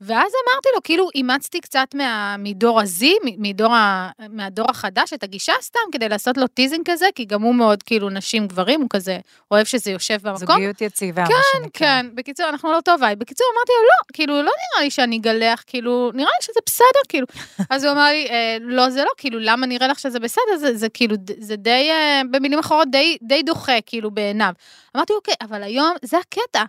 ואז אמרתי לו, כאילו אימצתי קצת מה, מדור ה-Z, מ- מדור ה, מהדור החדש, את הגישה סתם, כדי לעשות לו teasing כזה, כי גם הוא מאוד כאילו נשים גברים, הוא כזה אוהב שזה יושב במקום. זוגיות יציבה, מה שנקרא. כן, בקיצור, אנחנו לא טוב vibe. בקיצור, אמרתי לו, לא, כאילו, לא נראה לי שאני אגלח, כאילו, נראה לי שזה בסדר, כאילו. אז הוא אמר לי, אה, לא, זה לא, כאילו, למה נראה לך שזה בסדר? זה, זה כאילו, זה די, אה, במילים אחרות, די, די דוחה, כאילו, בעיניו. אמרתי, אוקיי, אבל היום, זה הקטע.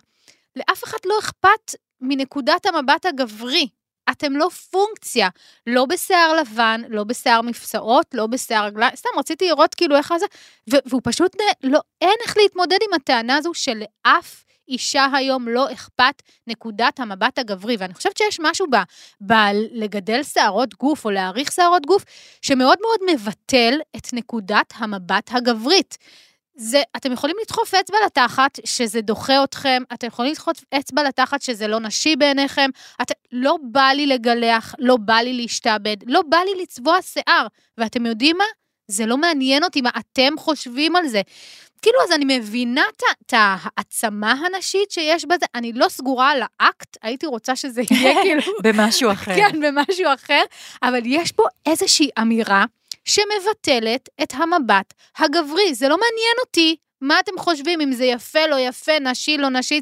לאף אחד לא אכפת מנקודת המבט הגברי. אתם לא פונקציה, לא בשיער לבן, לא בשיער מפסעות, לא בשיער רגליים, סתם רציתי לראות כאילו איך זה, והוא פשוט, לא, אין איך להתמודד עם הטענה הזו שלאף אישה היום לא אכפת נקודת המבט הגברי, ואני חושבת שיש משהו ב, בלגדל שערות גוף או להעריך שערות גוף, שמאוד מאוד מבטל את נקודת המבט הגברית. זה, אתם יכולים לדחוף אצבע לתחת שזה דוחה אתכם, אתם יכולים לדחוף אצבע לתחת שזה לא נשי בעיניכם, את, לא בא לי לגלח, לא בא לי להשתעבד, לא בא לי לצבוע שיער, ואתם יודעים מה? זה לא מעניין אותי מה אתם חושבים על זה. כאילו, אז אני מבינה את העצמה הנשית שיש בזה, אני לא סגורה על האקט, הייתי רוצה שזה יהיה כאילו... במשהו אחר. כן, במשהו אחר, אבל יש פה איזושהי אמירה שמבטלת את המבט הגברי. זה לא מעניין אותי מה אתם חושבים, אם זה יפה, לא יפה, נשי, לא נשי,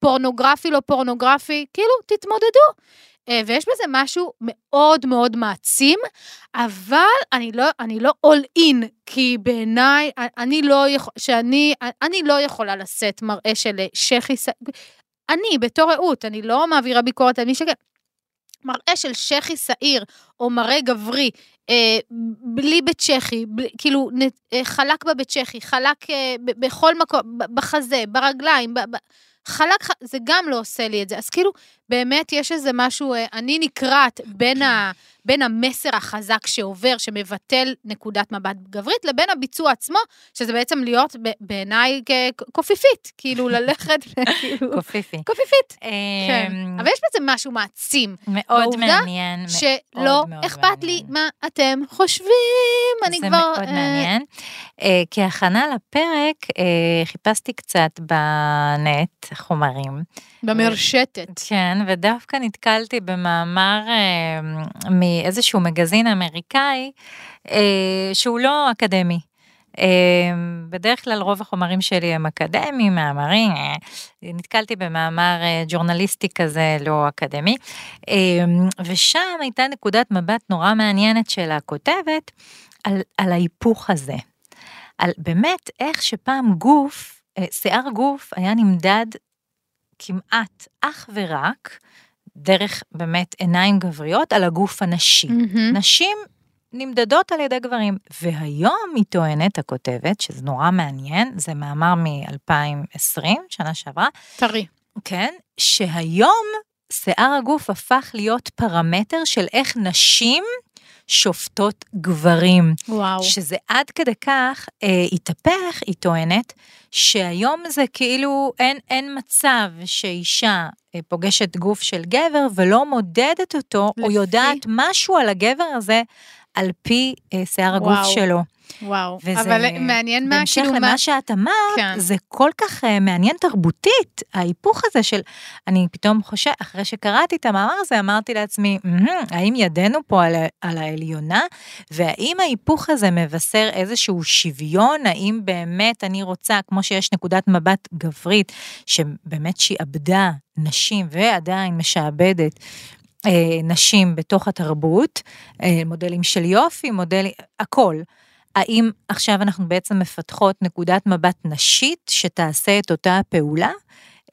פורנוגרפי, לא פורנוגרפי, כאילו, תתמודדו. אה, ויש בזה משהו מאוד מאוד מעצים, אבל אני לא, אני לא all in, כי בעיניי, אני לא, שאני, אני לא יכולה לשאת מראה של שחי, אני, בתור רעות, אני לא מעבירה ביקורת על מי שכן. מראה של שחי שעיר, או מראה גברי, אה, בלי בית צ'כי, כאילו, אה, חלק בבית צ'כי, חלק אה, בכל מקום, בחזה, ברגליים, ב, ב, חלק, זה גם לא עושה לי את זה. אז כאילו, באמת יש איזה משהו, אה, אני נקרעת בין, ה, בין המסר החזק שעובר, שמבטל נקודת מבט גברית, לבין הביצוע עצמו, שזה בעצם להיות בעיניי קופיפית, כאילו ללכת, כאילו... קופיפי. קופיפית, כן. אמ, אבל יש בזה משהו מעצים. מאוד מעניין, מאוד שלא אכפת לי מה אתם חושבים, אני כבר... זה מאוד אה, מעניין. אה, כהכנה לפרק, חיפשתי קצת בנט חומרים. במרשתת. כן, ודווקא נתקלתי במאמר אה, מאיזשהו מגזין אמריקאי, אה, שהוא לא אקדמי. אה, בדרך כלל רוב החומרים שלי הם אקדמיים, מאמרים, אה, נתקלתי במאמר אה, ג'ורנליסטי כזה לא אקדמי, אה, ושם הייתה נקודת מבט נורא מעניינת של הכותבת על, על ההיפוך הזה. על באמת איך שפעם גוף, אה, שיער גוף היה נמדד כמעט אך ורק דרך באמת עיניים גבריות על הגוף הנשי. Mm-hmm. נשים נמדדות על ידי גברים. והיום היא טוענת, הכותבת, שזה נורא מעניין, זה מאמר מ-2020, שנה שעברה. טרי. כן, שהיום שיער הגוף הפך להיות פרמטר של איך נשים שופטות גברים. וואו. שזה עד כדי כך אה, התהפך, היא טוענת, שהיום זה כאילו אין, אין מצב שאישה אה, פוגשת גוף של גבר ולא מודדת אותו, לפי... או יודעת משהו על הגבר הזה, על פי אה, שיער הגוף שלו. וואו, וזה, אבל מעניין מה, כאילו מה... בהמשך למה שאת אמרת, כן. זה כל כך uh, מעניין תרבותית, ההיפוך הזה של, אני פתאום חושבת, אחרי שקראתי את המאמר הזה, אמרתי לעצמי, האם ידנו פה על, על העליונה, והאם ההיפוך הזה מבשר איזשהו שוויון, האם באמת אני רוצה, כמו שיש נקודת מבט גברית, שבאמת שעבדה נשים ועדיין משעבדת אה, נשים בתוך התרבות, אה, מודלים של יופי, מודלים, הכל. האם עכשיו אנחנו בעצם מפתחות נקודת מבט נשית שתעשה את אותה הפעולה?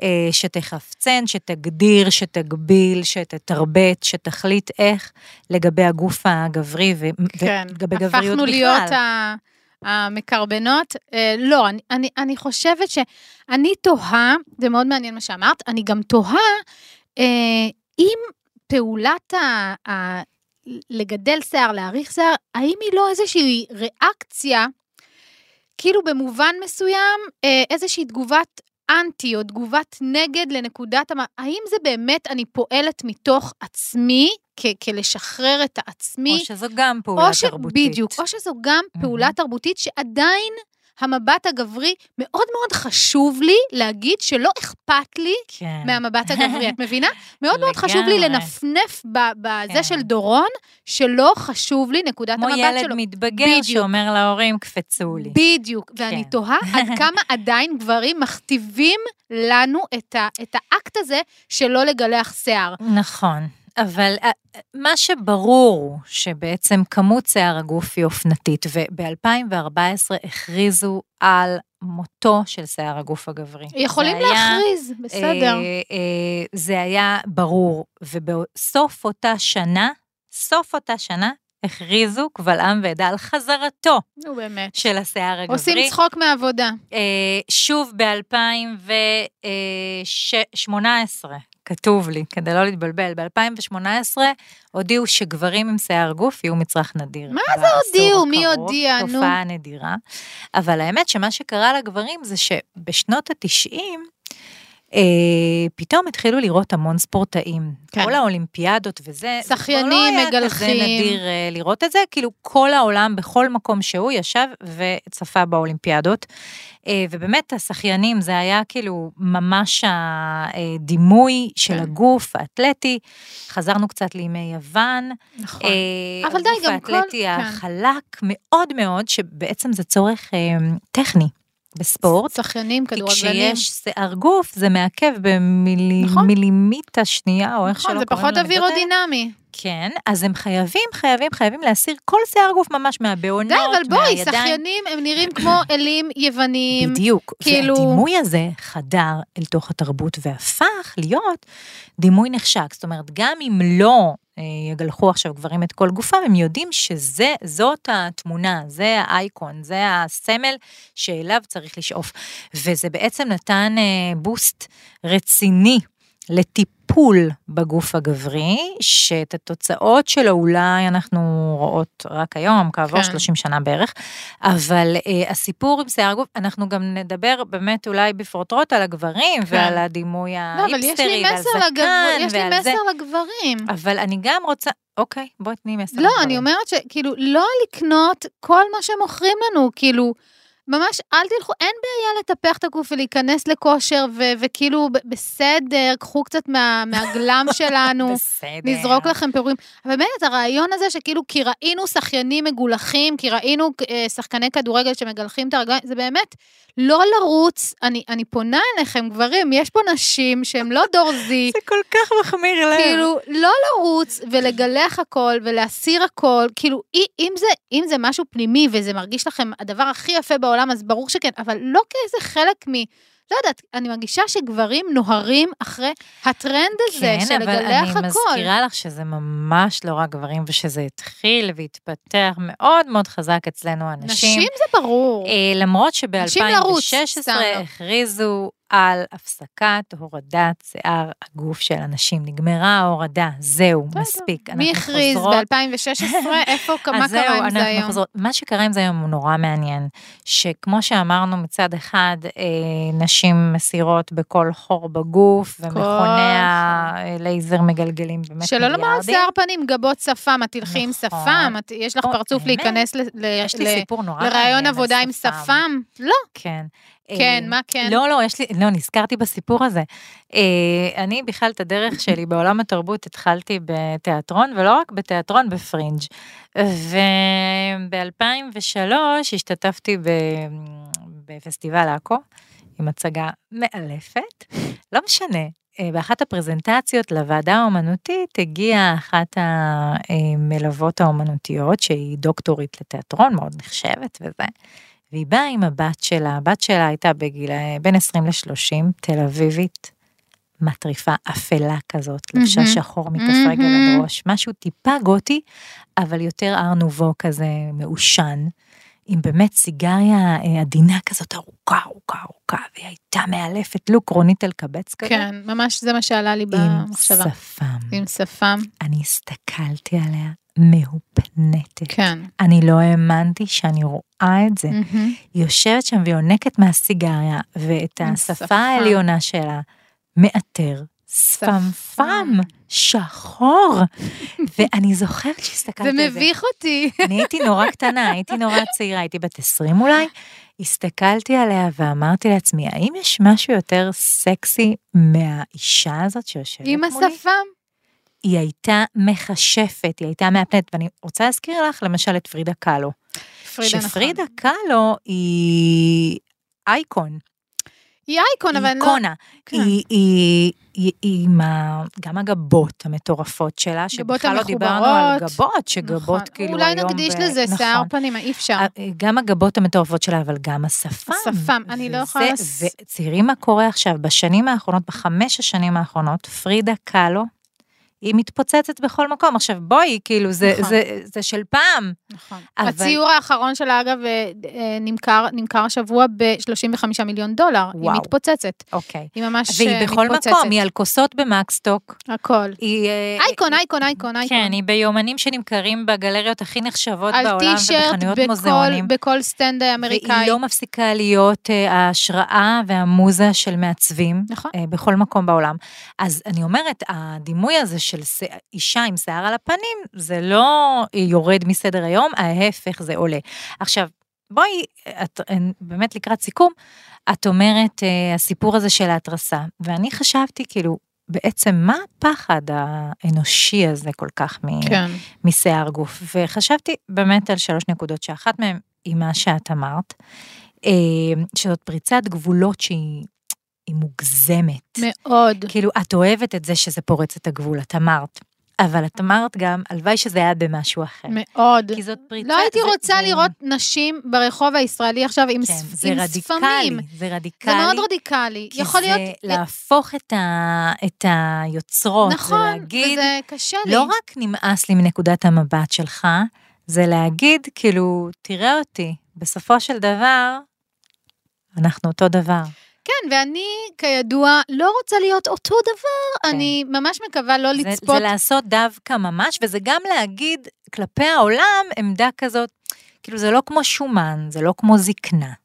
אה, שתחפצן, שתגדיר, שתגביל, שתתרבט, שתחליט איך לגבי הגוף הגברי כן, ולגבי גבריות בכלל. כן, הפכנו להיות המקרבנות. אה, לא, אני, אני, אני חושבת שאני תוהה, זה מאוד מעניין מה שאמרת, אני גם תוהה אה, אם פעולת ה... לגדל שיער, להאריך שיער, האם היא לא איזושהי ריאקציה, כאילו במובן מסוים, אה, איזושהי תגובת אנטי או תגובת נגד לנקודת המ... האם זה באמת אני פועלת מתוך עצמי, כ- כלשחרר את העצמי? או שזו גם פעולה או ש... תרבותית. בדיוק, או שזו גם פעולה mm-hmm. תרבותית שעדיין המבט הגברי, מאוד מאוד חשוב לי להגיד שלא אכפת לי כן. מהמבט הגברי, את מבינה? מאוד מאוד חשוב לי לנפנף בזה כן. של דורון, שלא חשוב לי נקודת המבט שלו. כמו ילד מתבגר בדיוק. שאומר להורים, קפצו לי. בדיוק, ואני כן. תוהה עד כמה עדיין גברים מכתיבים לנו את, ה, את האקט הזה שלא לגלח שיער. נכון. אבל אה, מה שברור, שבעצם כמות שיער הגוף היא אופנתית, וב-2014 הכריזו על מותו של שיער הגוף הגברי. יכולים היה, להכריז, בסדר. אה, אה, זה היה ברור, ובסוף אותה שנה, סוף אותה שנה, הכריזו קבל עם ועדה על חזרתו נו, באמת. של השיער הגברי. עושים צחוק מהעבודה. אה, שוב ב-2018, כתוב לי, כדי לא להתבלבל, ב-2018 הודיעו שגברים עם שיער גוף יהיו מצרך נדיר. מה בעשור הודיעו? מי הודיע? נו. תופעה נדירה. אבל האמת שמה שקרה לגברים זה שבשנות ה-90, אה, פתאום התחילו לראות המון ספורטאים. כן. כל האולימפיאדות וזה, זה כבר שחיינים, לא היה כזה מגלחים. נדיר אה, לראות את זה, כאילו כל העולם, בכל מקום שהוא, ישב וצפה באולימפיאדות. אה, ובאמת השחיינים זה היה כאילו ממש הדימוי של כן. הגוף האתלטי. חזרנו קצת לימי יוון. נכון. אה, אבל די, הגוף גם כל- האתלטי כן. החלק מאוד מאוד, שבעצם זה צורך אה, טכני בספורט. שחיינים, כי כדורגלנים. כשיש שיער גוף זה מעכב נכון. במילימיטה שנייה, או איך שלא נכון, קוראים זה פחות לזה. אווירודינמי. כן, אז הם חייבים, חייבים, חייבים להסיר כל שיער גוף ממש מהבעונות, די, אבל בואי, מהידיים. שחיינים הם נראים כמו אלים יוונים. בדיוק, כאילו- והדימוי הזה חדר אל תוך התרבות והפך להיות דימוי נחשק. זאת אומרת, גם אם לא יגלחו עכשיו גברים את כל גופם, הם יודעים שזאת התמונה, זה האייקון, זה הסמל שאליו צריך לשאוף. וזה בעצם נתן אה, בוסט רציני לטיפול בגוף הגברי, שאת התוצאות שלו אולי אנחנו רואות רק היום, כעבור כן. 30 שנה בערך, אבל אה, הסיפור עם שיער גוף, אנחנו גם נדבר באמת אולי בפרוטרוט על הגברים כן. ועל הדימוי לא, אבל יש ההיפסטרי לי ועל מסר זקן לגברים, יש לי ועל זה. מסר לגברים. אבל אני גם רוצה, אוקיי, בואי תני מסר לא, לגברים. אני אומרת שכאילו, לא לקנות כל מה שמוכרים לנו, כאילו, ממש אל תלכו, אין בעיה לטפח את הגוף ולהיכנס לכושר, ו- וכאילו, בסדר, קחו קצת מה- מהגלם שלנו. בסדר. נזרוק לכם פירורים. אבל באמת, הרעיון הזה שכאילו, כי ראינו שחיינים מגולחים, כי ראינו אה, שחקני כדורגל שמגלחים את הרגליים, זה באמת לא לרוץ. אני, אני פונה אליכם, גברים, יש פה נשים שהן לא דורזי. זה כל כך מחמיר לב. כאילו, לא לרוץ ולגלח הכל ולהסיר הכל, כאילו, אי- אם זה, אם זה משהו פנימי וזה מרגיש לכם הדבר הכי יפה בעולם, אז ברור שכן, אבל לא כאיזה חלק מ... לא יודעת, אני מרגישה שגברים נוהרים אחרי הטרנד הזה של לגלח כן, אבל. אני מזכירה לך שזה ממש לא רק גברים, ושזה התחיל והתפתח מאוד מאוד חזק אצלנו הנשים. נשים זה ברור. אה, למרות נשים לרוץ, סתם שב-2016 לא. הכריזו על הפסקת הורדת שיער הגוף של הנשים. נגמרה ההורדה, זהו, בסדר. מספיק. מי הכריז חוזרות- ב-2016? איפה, מה קרה עם זה היום? חוזרות. מה שקרה עם זה היום הוא נורא מעניין, שכמו שאמרנו מצד אחד, אה, נשים מסירות בכל חור בגוף, ומכוני הלייזר מגלגלים באמת שלא לומר על מיליארדים. שיער פנים, גבות שפם, את תלכי עם נכון. שפם, את- יש לך פרצוף להיכנס ל- ל- יש לי ל- סיפור נורא מעניין. לראיון על עבודה עם שפם? לא. כן. כן, אה, מה כן? לא, לא, יש לי, לא, נזכרתי בסיפור הזה. אה, אני בכלל את הדרך שלי בעולם התרבות התחלתי בתיאטרון, ולא רק בתיאטרון, בפרינג'. וב-2003 השתתפתי ב... בפסטיבל עכו, עם הצגה מאלפת. לא משנה, אה, באחת הפרזנטציות לוועדה האומנותית הגיעה אחת המלוות האומנותיות, שהיא דוקטורית לתיאטרון, מאוד נחשבת וזה. והיא באה עם הבת שלה, הבת שלה הייתה בגיל בין 20 ל-30, תל אביבית, מטריפה אפלה כזאת, לבשה מהמם. שחור מכף רגל מהמם. עד ראש, משהו טיפה גותי, אבל יותר אר נובו כזה מעושן, עם באמת סיגריה אה, עדינה כזאת ארוכה, ארוכה, ארוכה, והיא הייתה מאלפת, לוק רונית אלקבץ כזה, כן, ממש זה מה שעלה לי עם במחשבה. שפם. עם שפם. אני הסתכלתי עליה מהופנטת. כן. אני לא האמנתי שאני רואה את זה. מהמם. היא יושבת שם ויונקת מהסיגריה, ואת עם השפה. העליונה שלה מאתר שפמפם שחור. ואני זוכרת זה שהסתכלתי על זה. מביך אותי. אני הייתי נורא קטנה, הייתי נורא צעירה, הייתי בת 20 אולי. הסתכלתי עליה ואמרתי לעצמי, האם יש משהו יותר סקסי מהאישה הזאת שיושבת עם מולי? השפם. היא הייתה מכשפת, היא הייתה מהפנט, ואני רוצה להזכיר לך למשל את פרידה קאלו. פרידה נכון. שפרידה קאלו היא אייקון. היא אייקון, אבל היא לא... איקונה. כן. היא, היא, היא, היא עם ה, גם הגבות המטורפות שלה, שבכלל לא דיברנו על. גבות, שגבות נכון. כאילו אולי היום... נקדיש ב- לזה נכון. שיער פנים, אי אפשר. גם הגבות המטורפות שלה, אבל גם השפם. השפם, אני לא יכולה ותראי מה קורה עכשיו, בשנים האחרונות, בחמש השנים האחרונות, פרידה קאלו, היא מתפוצצת בכל מקום. עכשיו בואי, כאילו, זה, נכון. זה, זה של פעם. נכון. אבל- הציור האחרון שלה, אגב, אה, אה, נמכר, נמכר השבוע ב-35 מיליון דולר. היא וואו. מתפוצצת. אוקיי. היא ממש והיא אה, בכל מתפוצצת. מקום, היא על כוסות במקס סטוק. הכל. היא... אייקון, אייקון, אייקון, אייקון. כן, היא ביומנים שנמכרים בגלריות הכי נחשבות בעולם ובחנויות בכל, מוזיאונים. בכל סטנד אמריקאי. והיא לא מפסיקה להיות אה, ההשראה והמוזה של מעצבים נכון. בכל מקום בעולם. אז אני אומרת, הדימוי הזה של ש- אישה עם שיער על הפנים, זה לא יורד מסדר היום, ההפך זה עולה. עכשיו, בואי, את באמת לקראת סיכום, את אומרת, אה, הסיפור הזה של ההתרסה, ואני חשבתי, כאילו, בעצם מה הפחד האנושי הזה כל כך מ... כן. משיער גוף. וחשבתי באמת על שלוש נקודות, שאחת מהן היא מה שאת אמרת, אה, שזאת פריצת גבולות שהיא היא מוגזמת. מאוד. כאילו, את אוהבת את זה שזה פורץ את הגבול, את אמרת. אבל את אמרת גם, הלוואי שזה היה במשהו אחר. מאוד. כי זאת פריצה... לא הייתי רוצה זה- לראות נשים ברחוב הישראלי עכשיו עם כן, ספ- עם רדיקלי, ספמים. זה רדיקלי. זה מאוד רדיקלי. כי יכול להיות... זה להפוך את, ה, את היוצרות, נכון, ולהגיד, וזה קשה לי. לא רק נמאס לי מנקודת המבט שלך, זה להגיד, כאילו, תראה אותי, בסופו של דבר, אנחנו אותו דבר. כן, ואני, כידוע, לא רוצה להיות אותו דבר. כן. אני ממש מקווה לא זה, לצפות... זה לעשות דווקא ממש, וזה גם להגיד כלפי העולם עמדה כזאת, כאילו זה לא כמו שומן, זה לא כמו זקנה.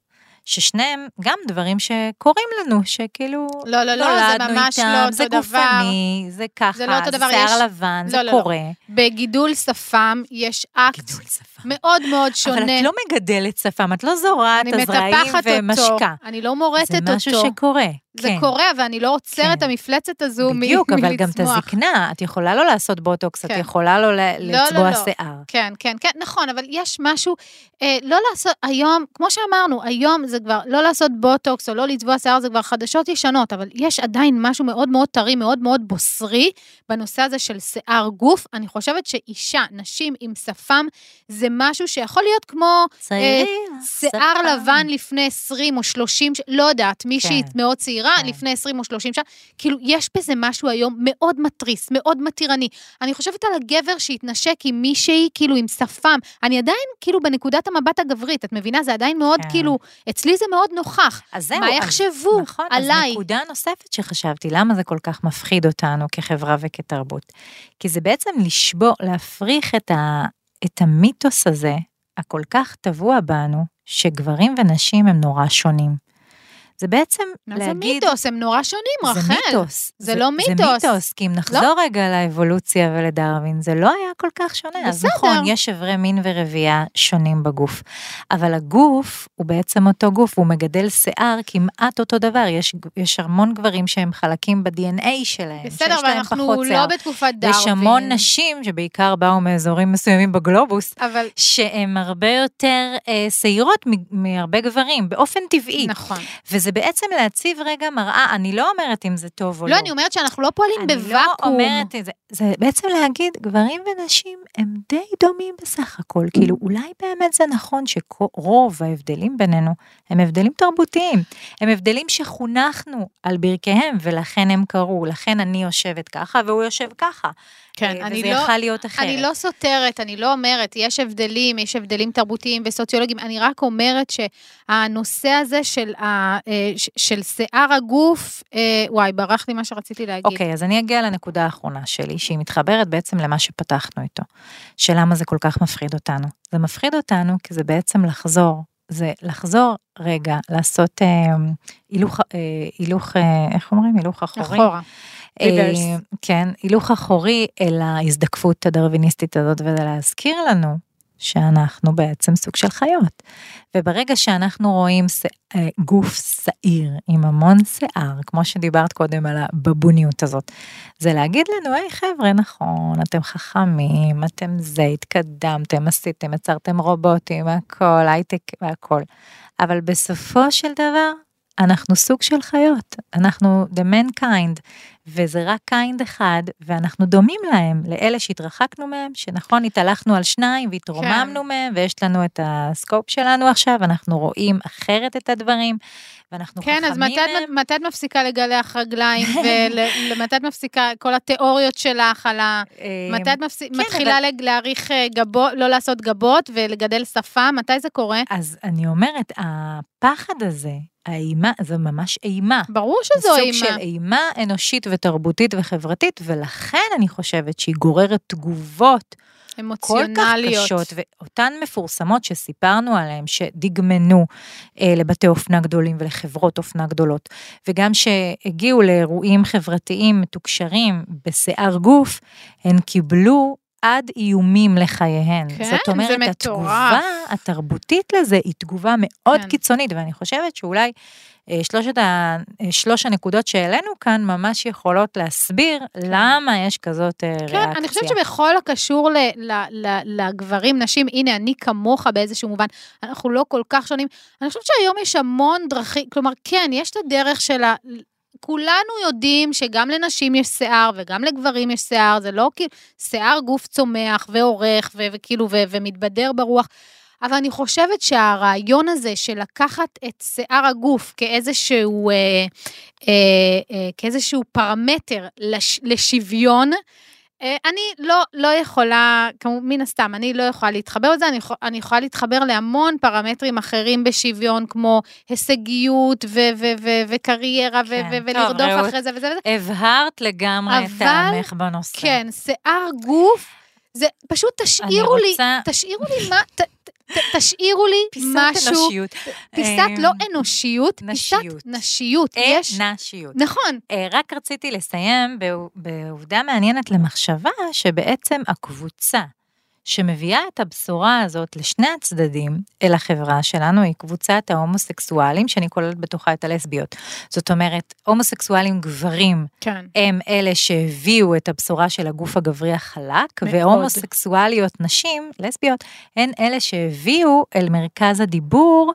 ששניהם גם דברים שקורים לנו, שכאילו לא, לא, לא, זה נולדנו ממש איתם, לא אותו זה דבר. גופני, זה ככה, זה לא אותו דבר, שיער יש- לבן, לא, זה לא, לא. קורה. בגידול שפם יש אקט שפם. מאוד מאוד שונה. אבל את לא מגדלת שפם, את לא זורעת אני הזרעים מטפחת אותו. ומשקה. אני לא מורטת אותו. זה משהו שקורה. זה כן. קורה, ואני לא עוצרת את כן. המפלצת הזו מ- בדיוק, אבל גם את מלצמוח. הזקנה, את יכולה לא לעשות בוטוקס, את כן. יכולה לא לא, לצבוע לא. שיער. כן, כן, כן, נכון, אבל יש משהו, אה, לא לעשות, היום, כמו שאמרנו, היום זה כבר, לא לעשות בוטוקס או לא לצבוע שיער, זה כבר חדשות ישנות, אבל יש עדיין משהו מאוד מאוד טרי, מאוד מאוד בוסרי, בנושא הזה של שיער גוף. אני חושבת שאישה, נשים עם שפם, זה משהו שיכול להיות כמו צעירים, שיער שפם. לבן לפני 20 או 30, ש- לא יודעת, מישהי. מאוד צעירה, כן. לפני 20 או 30 שנה, כאילו, יש בזה משהו היום מאוד מתריס, מאוד מתירני. אני חושבת על הגבר שהתנשק עם מישהי, כאילו, עם שפם. אני עדיין, כאילו, בנקודת המבט הגברית, את מבינה? זה עדיין מאוד, כן. כאילו, אצלי זה מאוד נוכח. אז זהו, מה יחשבו נכון, עליי? אז נקודה נוספת שחשבתי, למה זה כל כך מפחיד אותנו כחברה וכתרבות? כי זה בעצם לשבור, להפריך את, ה, את המיתוס הזה, הכל כך טבוע בנו, שגברים ונשים הם נורא שונים. זה בעצם מה זה להגיד... מיתוס? הם נורא שונים, זה רחל. מיתוס. זה לא זה מיתוס. לא? מיתוס, כי אם נחזור רגע לאבולוציה ולדרווין, זה לא היה כל כך שונה. אז בסדר. נכון, יש אברי מין ורבייה שונים בגוף. אבל הגוף הוא בעצם אותו גוף, הוא מגדל שיער כמעט אותו דבר. יש, יש המון גברים שהם חלקים ב-DNA שלהם, בסדר, שיש אבל להם אנחנו פחות לא שיער. בתקופת דרווין. יש המון נשים שבעיקר באו מאזורים מסוימים בגלובוס, אבל, שהן הרבה יותר אה, שעירות מהרבה גברים, באופן טבעי. נכון. וזה בעצם להציב רגע מראה, אני לא אומרת אם זה טוב או לא. לא, אני אומרת שאנחנו לא פועלים אני בוואקום. לא אומרת את זה, זה בעצם להגיד, גברים ונשים הם די דומים בסך הכל, כאילו אולי באמת זה נכון שרוב ההבדלים בינינו הם הבדלים תרבותיים, הם הבדלים שחונכנו על ברכיהם ולכן הם קרו, לכן אני יושבת ככה והוא יושב ככה. כן, אה, אני וזה לא- יכל להיות אחרת. אני לא סותרת, אני לא אומרת, יש הבדלים, יש הבדלים תרבותיים וסוציולוגיים, אני רק אומרת שהנושא הזה של, ה, אה, של שיער הגוף, אה, וואי, ברח לי מה שרציתי להגיד. אוקיי, אז אני אגיע לנקודה האחרונה שלי, שהיא מתחברת בעצם למה שפתחנו איתו, של למה זה כל כך מפחיד אותנו. זה מפחיד אותנו כי זה בעצם לחזור, זה לחזור רגע, לעשות אה, הילוך, אה, הילוך, אה, איך אומרים? הילוך אחורי. אחורה. אה. כן, הילוך אחורי אל ההזדקפות הדרוויניסטית הזאת, ולהזכיר לנו שאנחנו בעצם סוג של חיות. וברגע שאנחנו רואים. אה, גוף שעיר עם המון שיער, כמו שדיברת קודם על הבבוניות הזאת, זה להגיד לנו, היי חבר'ה, נכון, אתם חכמים, אתם זה, התקדמתם, עשיתם, יצרתם רובוטים, הכל, הייטק והכל. אבל בסופו של דבר, אנחנו סוג של חיות, אנחנו the mankind, וזה רק kind אחד, ואנחנו דומים להם, לאלה שהתרחקנו מהם, שנכון, התהלכנו על שניים והתרוממנו כן. מהם, ויש לנו את הסקופ שלנו עכשיו, אנחנו רואים אחרת את הדברים, ואנחנו כן, חכמים. כן, אז מתי, מתי את מפסיקה לגלח רגליים, ומתי את מפסיקה כל התיאוריות שלך על ה... אמ, מתי את מפס... כן, מתחילה אבל... להעריך אה, גבות, לא לעשות גבות ולגדל שפה, מתי זה קורה? אז אני אומרת, הפחד הזה, האימה, זו ממש אימה. ברור שזו אימה. סוג של אימה אנושית ותרבותית וחברתית, ולכן אני חושבת שהיא גוררת תגובות. אמוציונליות. כל כך קשות, ואותן מפורסמות שסיפרנו עליהן, שדגמנו אה, לבתי אופנה גדולים ולחברות אופנה גדולות, וגם שהגיעו לאירועים חברתיים מתוקשרים בשיער גוף, הן קיבלו עד איומים לחייהן. כן, זאת אומרת, זה מטורף. התגובה התרבותית לזה היא תגובה מאוד כן. קיצונית, ואני חושבת שאולי שלושת ה, אה, שלוש הנקודות שהעלינו כאן ממש יכולות להסביר כן. למה יש כזאת כן, ריאקציה. כן, אני חושבת שבכל הקשור ל, ל, ל, לגברים, נשים, הנה, אני כמוך באיזשהו מובן, אנחנו לא כל כך שונים. אני חושבת שהיום יש המון דרכים, כלומר, כן, יש את הדרך של ה... כולנו יודעים שגם לנשים יש שיער וגם לגברים יש שיער, זה לא כאילו שיער גוף צומח ועורך וכאילו ומתבדר ברוח. אבל אני חושבת שהרעיון הזה של לקחת את שיער הגוף כאיזשהו, אה, אה, אה, כאיזשהו פרמטר לש, לשוויון, אה, אני לא, לא יכולה, כמו מן הסתם, אני לא יכולה להתחבר לזה, אני, יכול, אני יכולה להתחבר להמון פרמטרים אחרים בשוויון, כמו הישגיות ו- ו- ו- וקריירה כן, ו- ו- ולרדוף טוב, אחרי זה וזה וזה. הבהרת לגמרי את טעמך בנושא. כן, שיער גוף, זה פשוט תשאירו רוצה... לי, תשאירו לי מה, ת, תשאירו לי פיסת משהו. אנושיות. פיסת אמ, לא אנושיות, נשיות. פיסת נשיות. נשיות. נכון. אה, רק רציתי לסיים בעובדה מעניינת למחשבה, שבעצם הקבוצה שמביאה את הבשורה הזאת לשני הצדדים אל החברה שלנו היא קבוצת ההומוסקסואלים, שאני כוללת בתוכה את הלסביות. זאת אומרת, הומוסקסואלים גברים כן. הם אלה שהביאו את הבשורה של הגוף הגברי החלק, מאוד. והומוסקסואליות נשים, לסביות, הן אלה שהביאו אל מרכז הדיבור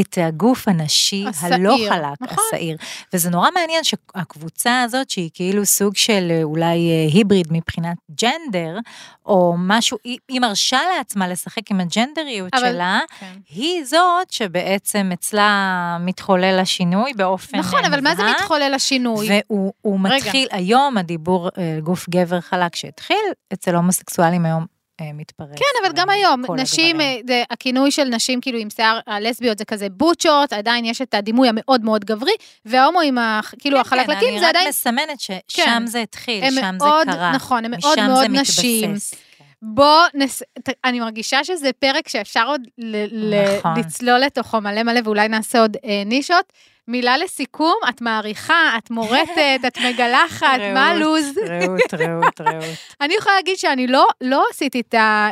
את הגוף הנשי הסעיר. הלא חלק, נכון. השעיר. וזה נורא מעניין שהקבוצה הזאת, שהיא כאילו סוג של אולי אה, היבריד מבחינת ג'נדר, או משהו, היא מרשה לעצמה לשחק עם הג'נדריות אבל, שלה, כן. היא זאת שבעצם אצלה מתחולל השינוי באופן נכון, מובהק. אבל מה זה מתחולל השינוי? והוא מתחיל, היום הדיבור אה, גוף גבר חלק שהתחיל, אצל הומוסקסואלים היום אה, מתפרץ. כן, אבל גם היום, נשים. אה, זה, הכינוי של נשים כאילו עם שיער הלסביות זה כזה בוטשות, עדיין יש את הדימוי המאוד מאוד גברי, וההומואים, כאילו כן, החלקלקים כן, זה עדיין... אני רק מסמנת ששם כן, זה התחיל, שם מאוד, זה קרה. נכון, הם מאוד מאוד נשים. מתבסס. בוא, נס... אני מרגישה שזה פרק שאפשר עוד ל- נכון. לצלול לתוכו מלא מלא, ואולי נעשה עוד אה, נישות. מילה לסיכום, את מעריכה, את מורטת, את מגלחת, מה הלו"ז? רעות, רעות, רעות. אני יכולה להגיד שאני לא, לא עשיתי את ה...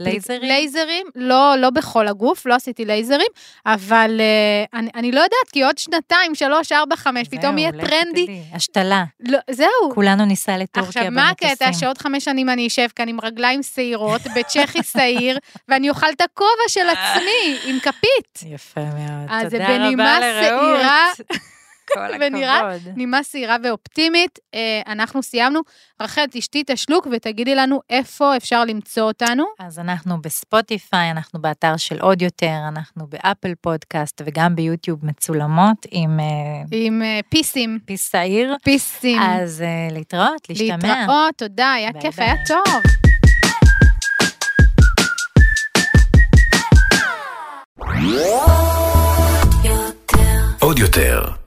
לייזרים? לייזרים, לא, לא בכל הגוף, לא עשיתי לייזרים, אבל uh, אני, אני לא יודעת, כי עוד שנתיים, שלוש, ארבע, חמש, פתאום יהיה טרנדי. תדעי, השתלה. לא, זהו. כולנו ניסע לטורקיה במטוסים. עכשיו, מה הקטע? שעוד חמש שנים אני אשב כאן עם רגליים שעירות, בצ'כי שעיר, ואני אוכל את הכובע של עצמי, עם כפית. יפה מאוד. אז זה בנימה שעירה. כל הכבוד. ונראה נימה שעירה ואופטימית. אה, אנחנו סיימנו. רחל, תשתי את השלוק ותגידי לנו איפה אפשר למצוא אותנו. אז אנחנו בספוטיפיי, אנחנו באתר של עוד יותר, אנחנו באפל פודקאסט וגם ביוטיוב מצולמות עם... אה, עם אה, פייסים. face שעיר. פייסים. אז להתראות, להשתמע. להתראות, תודה, היה ביי כיף, ביי. היה טוב. עוד יותר,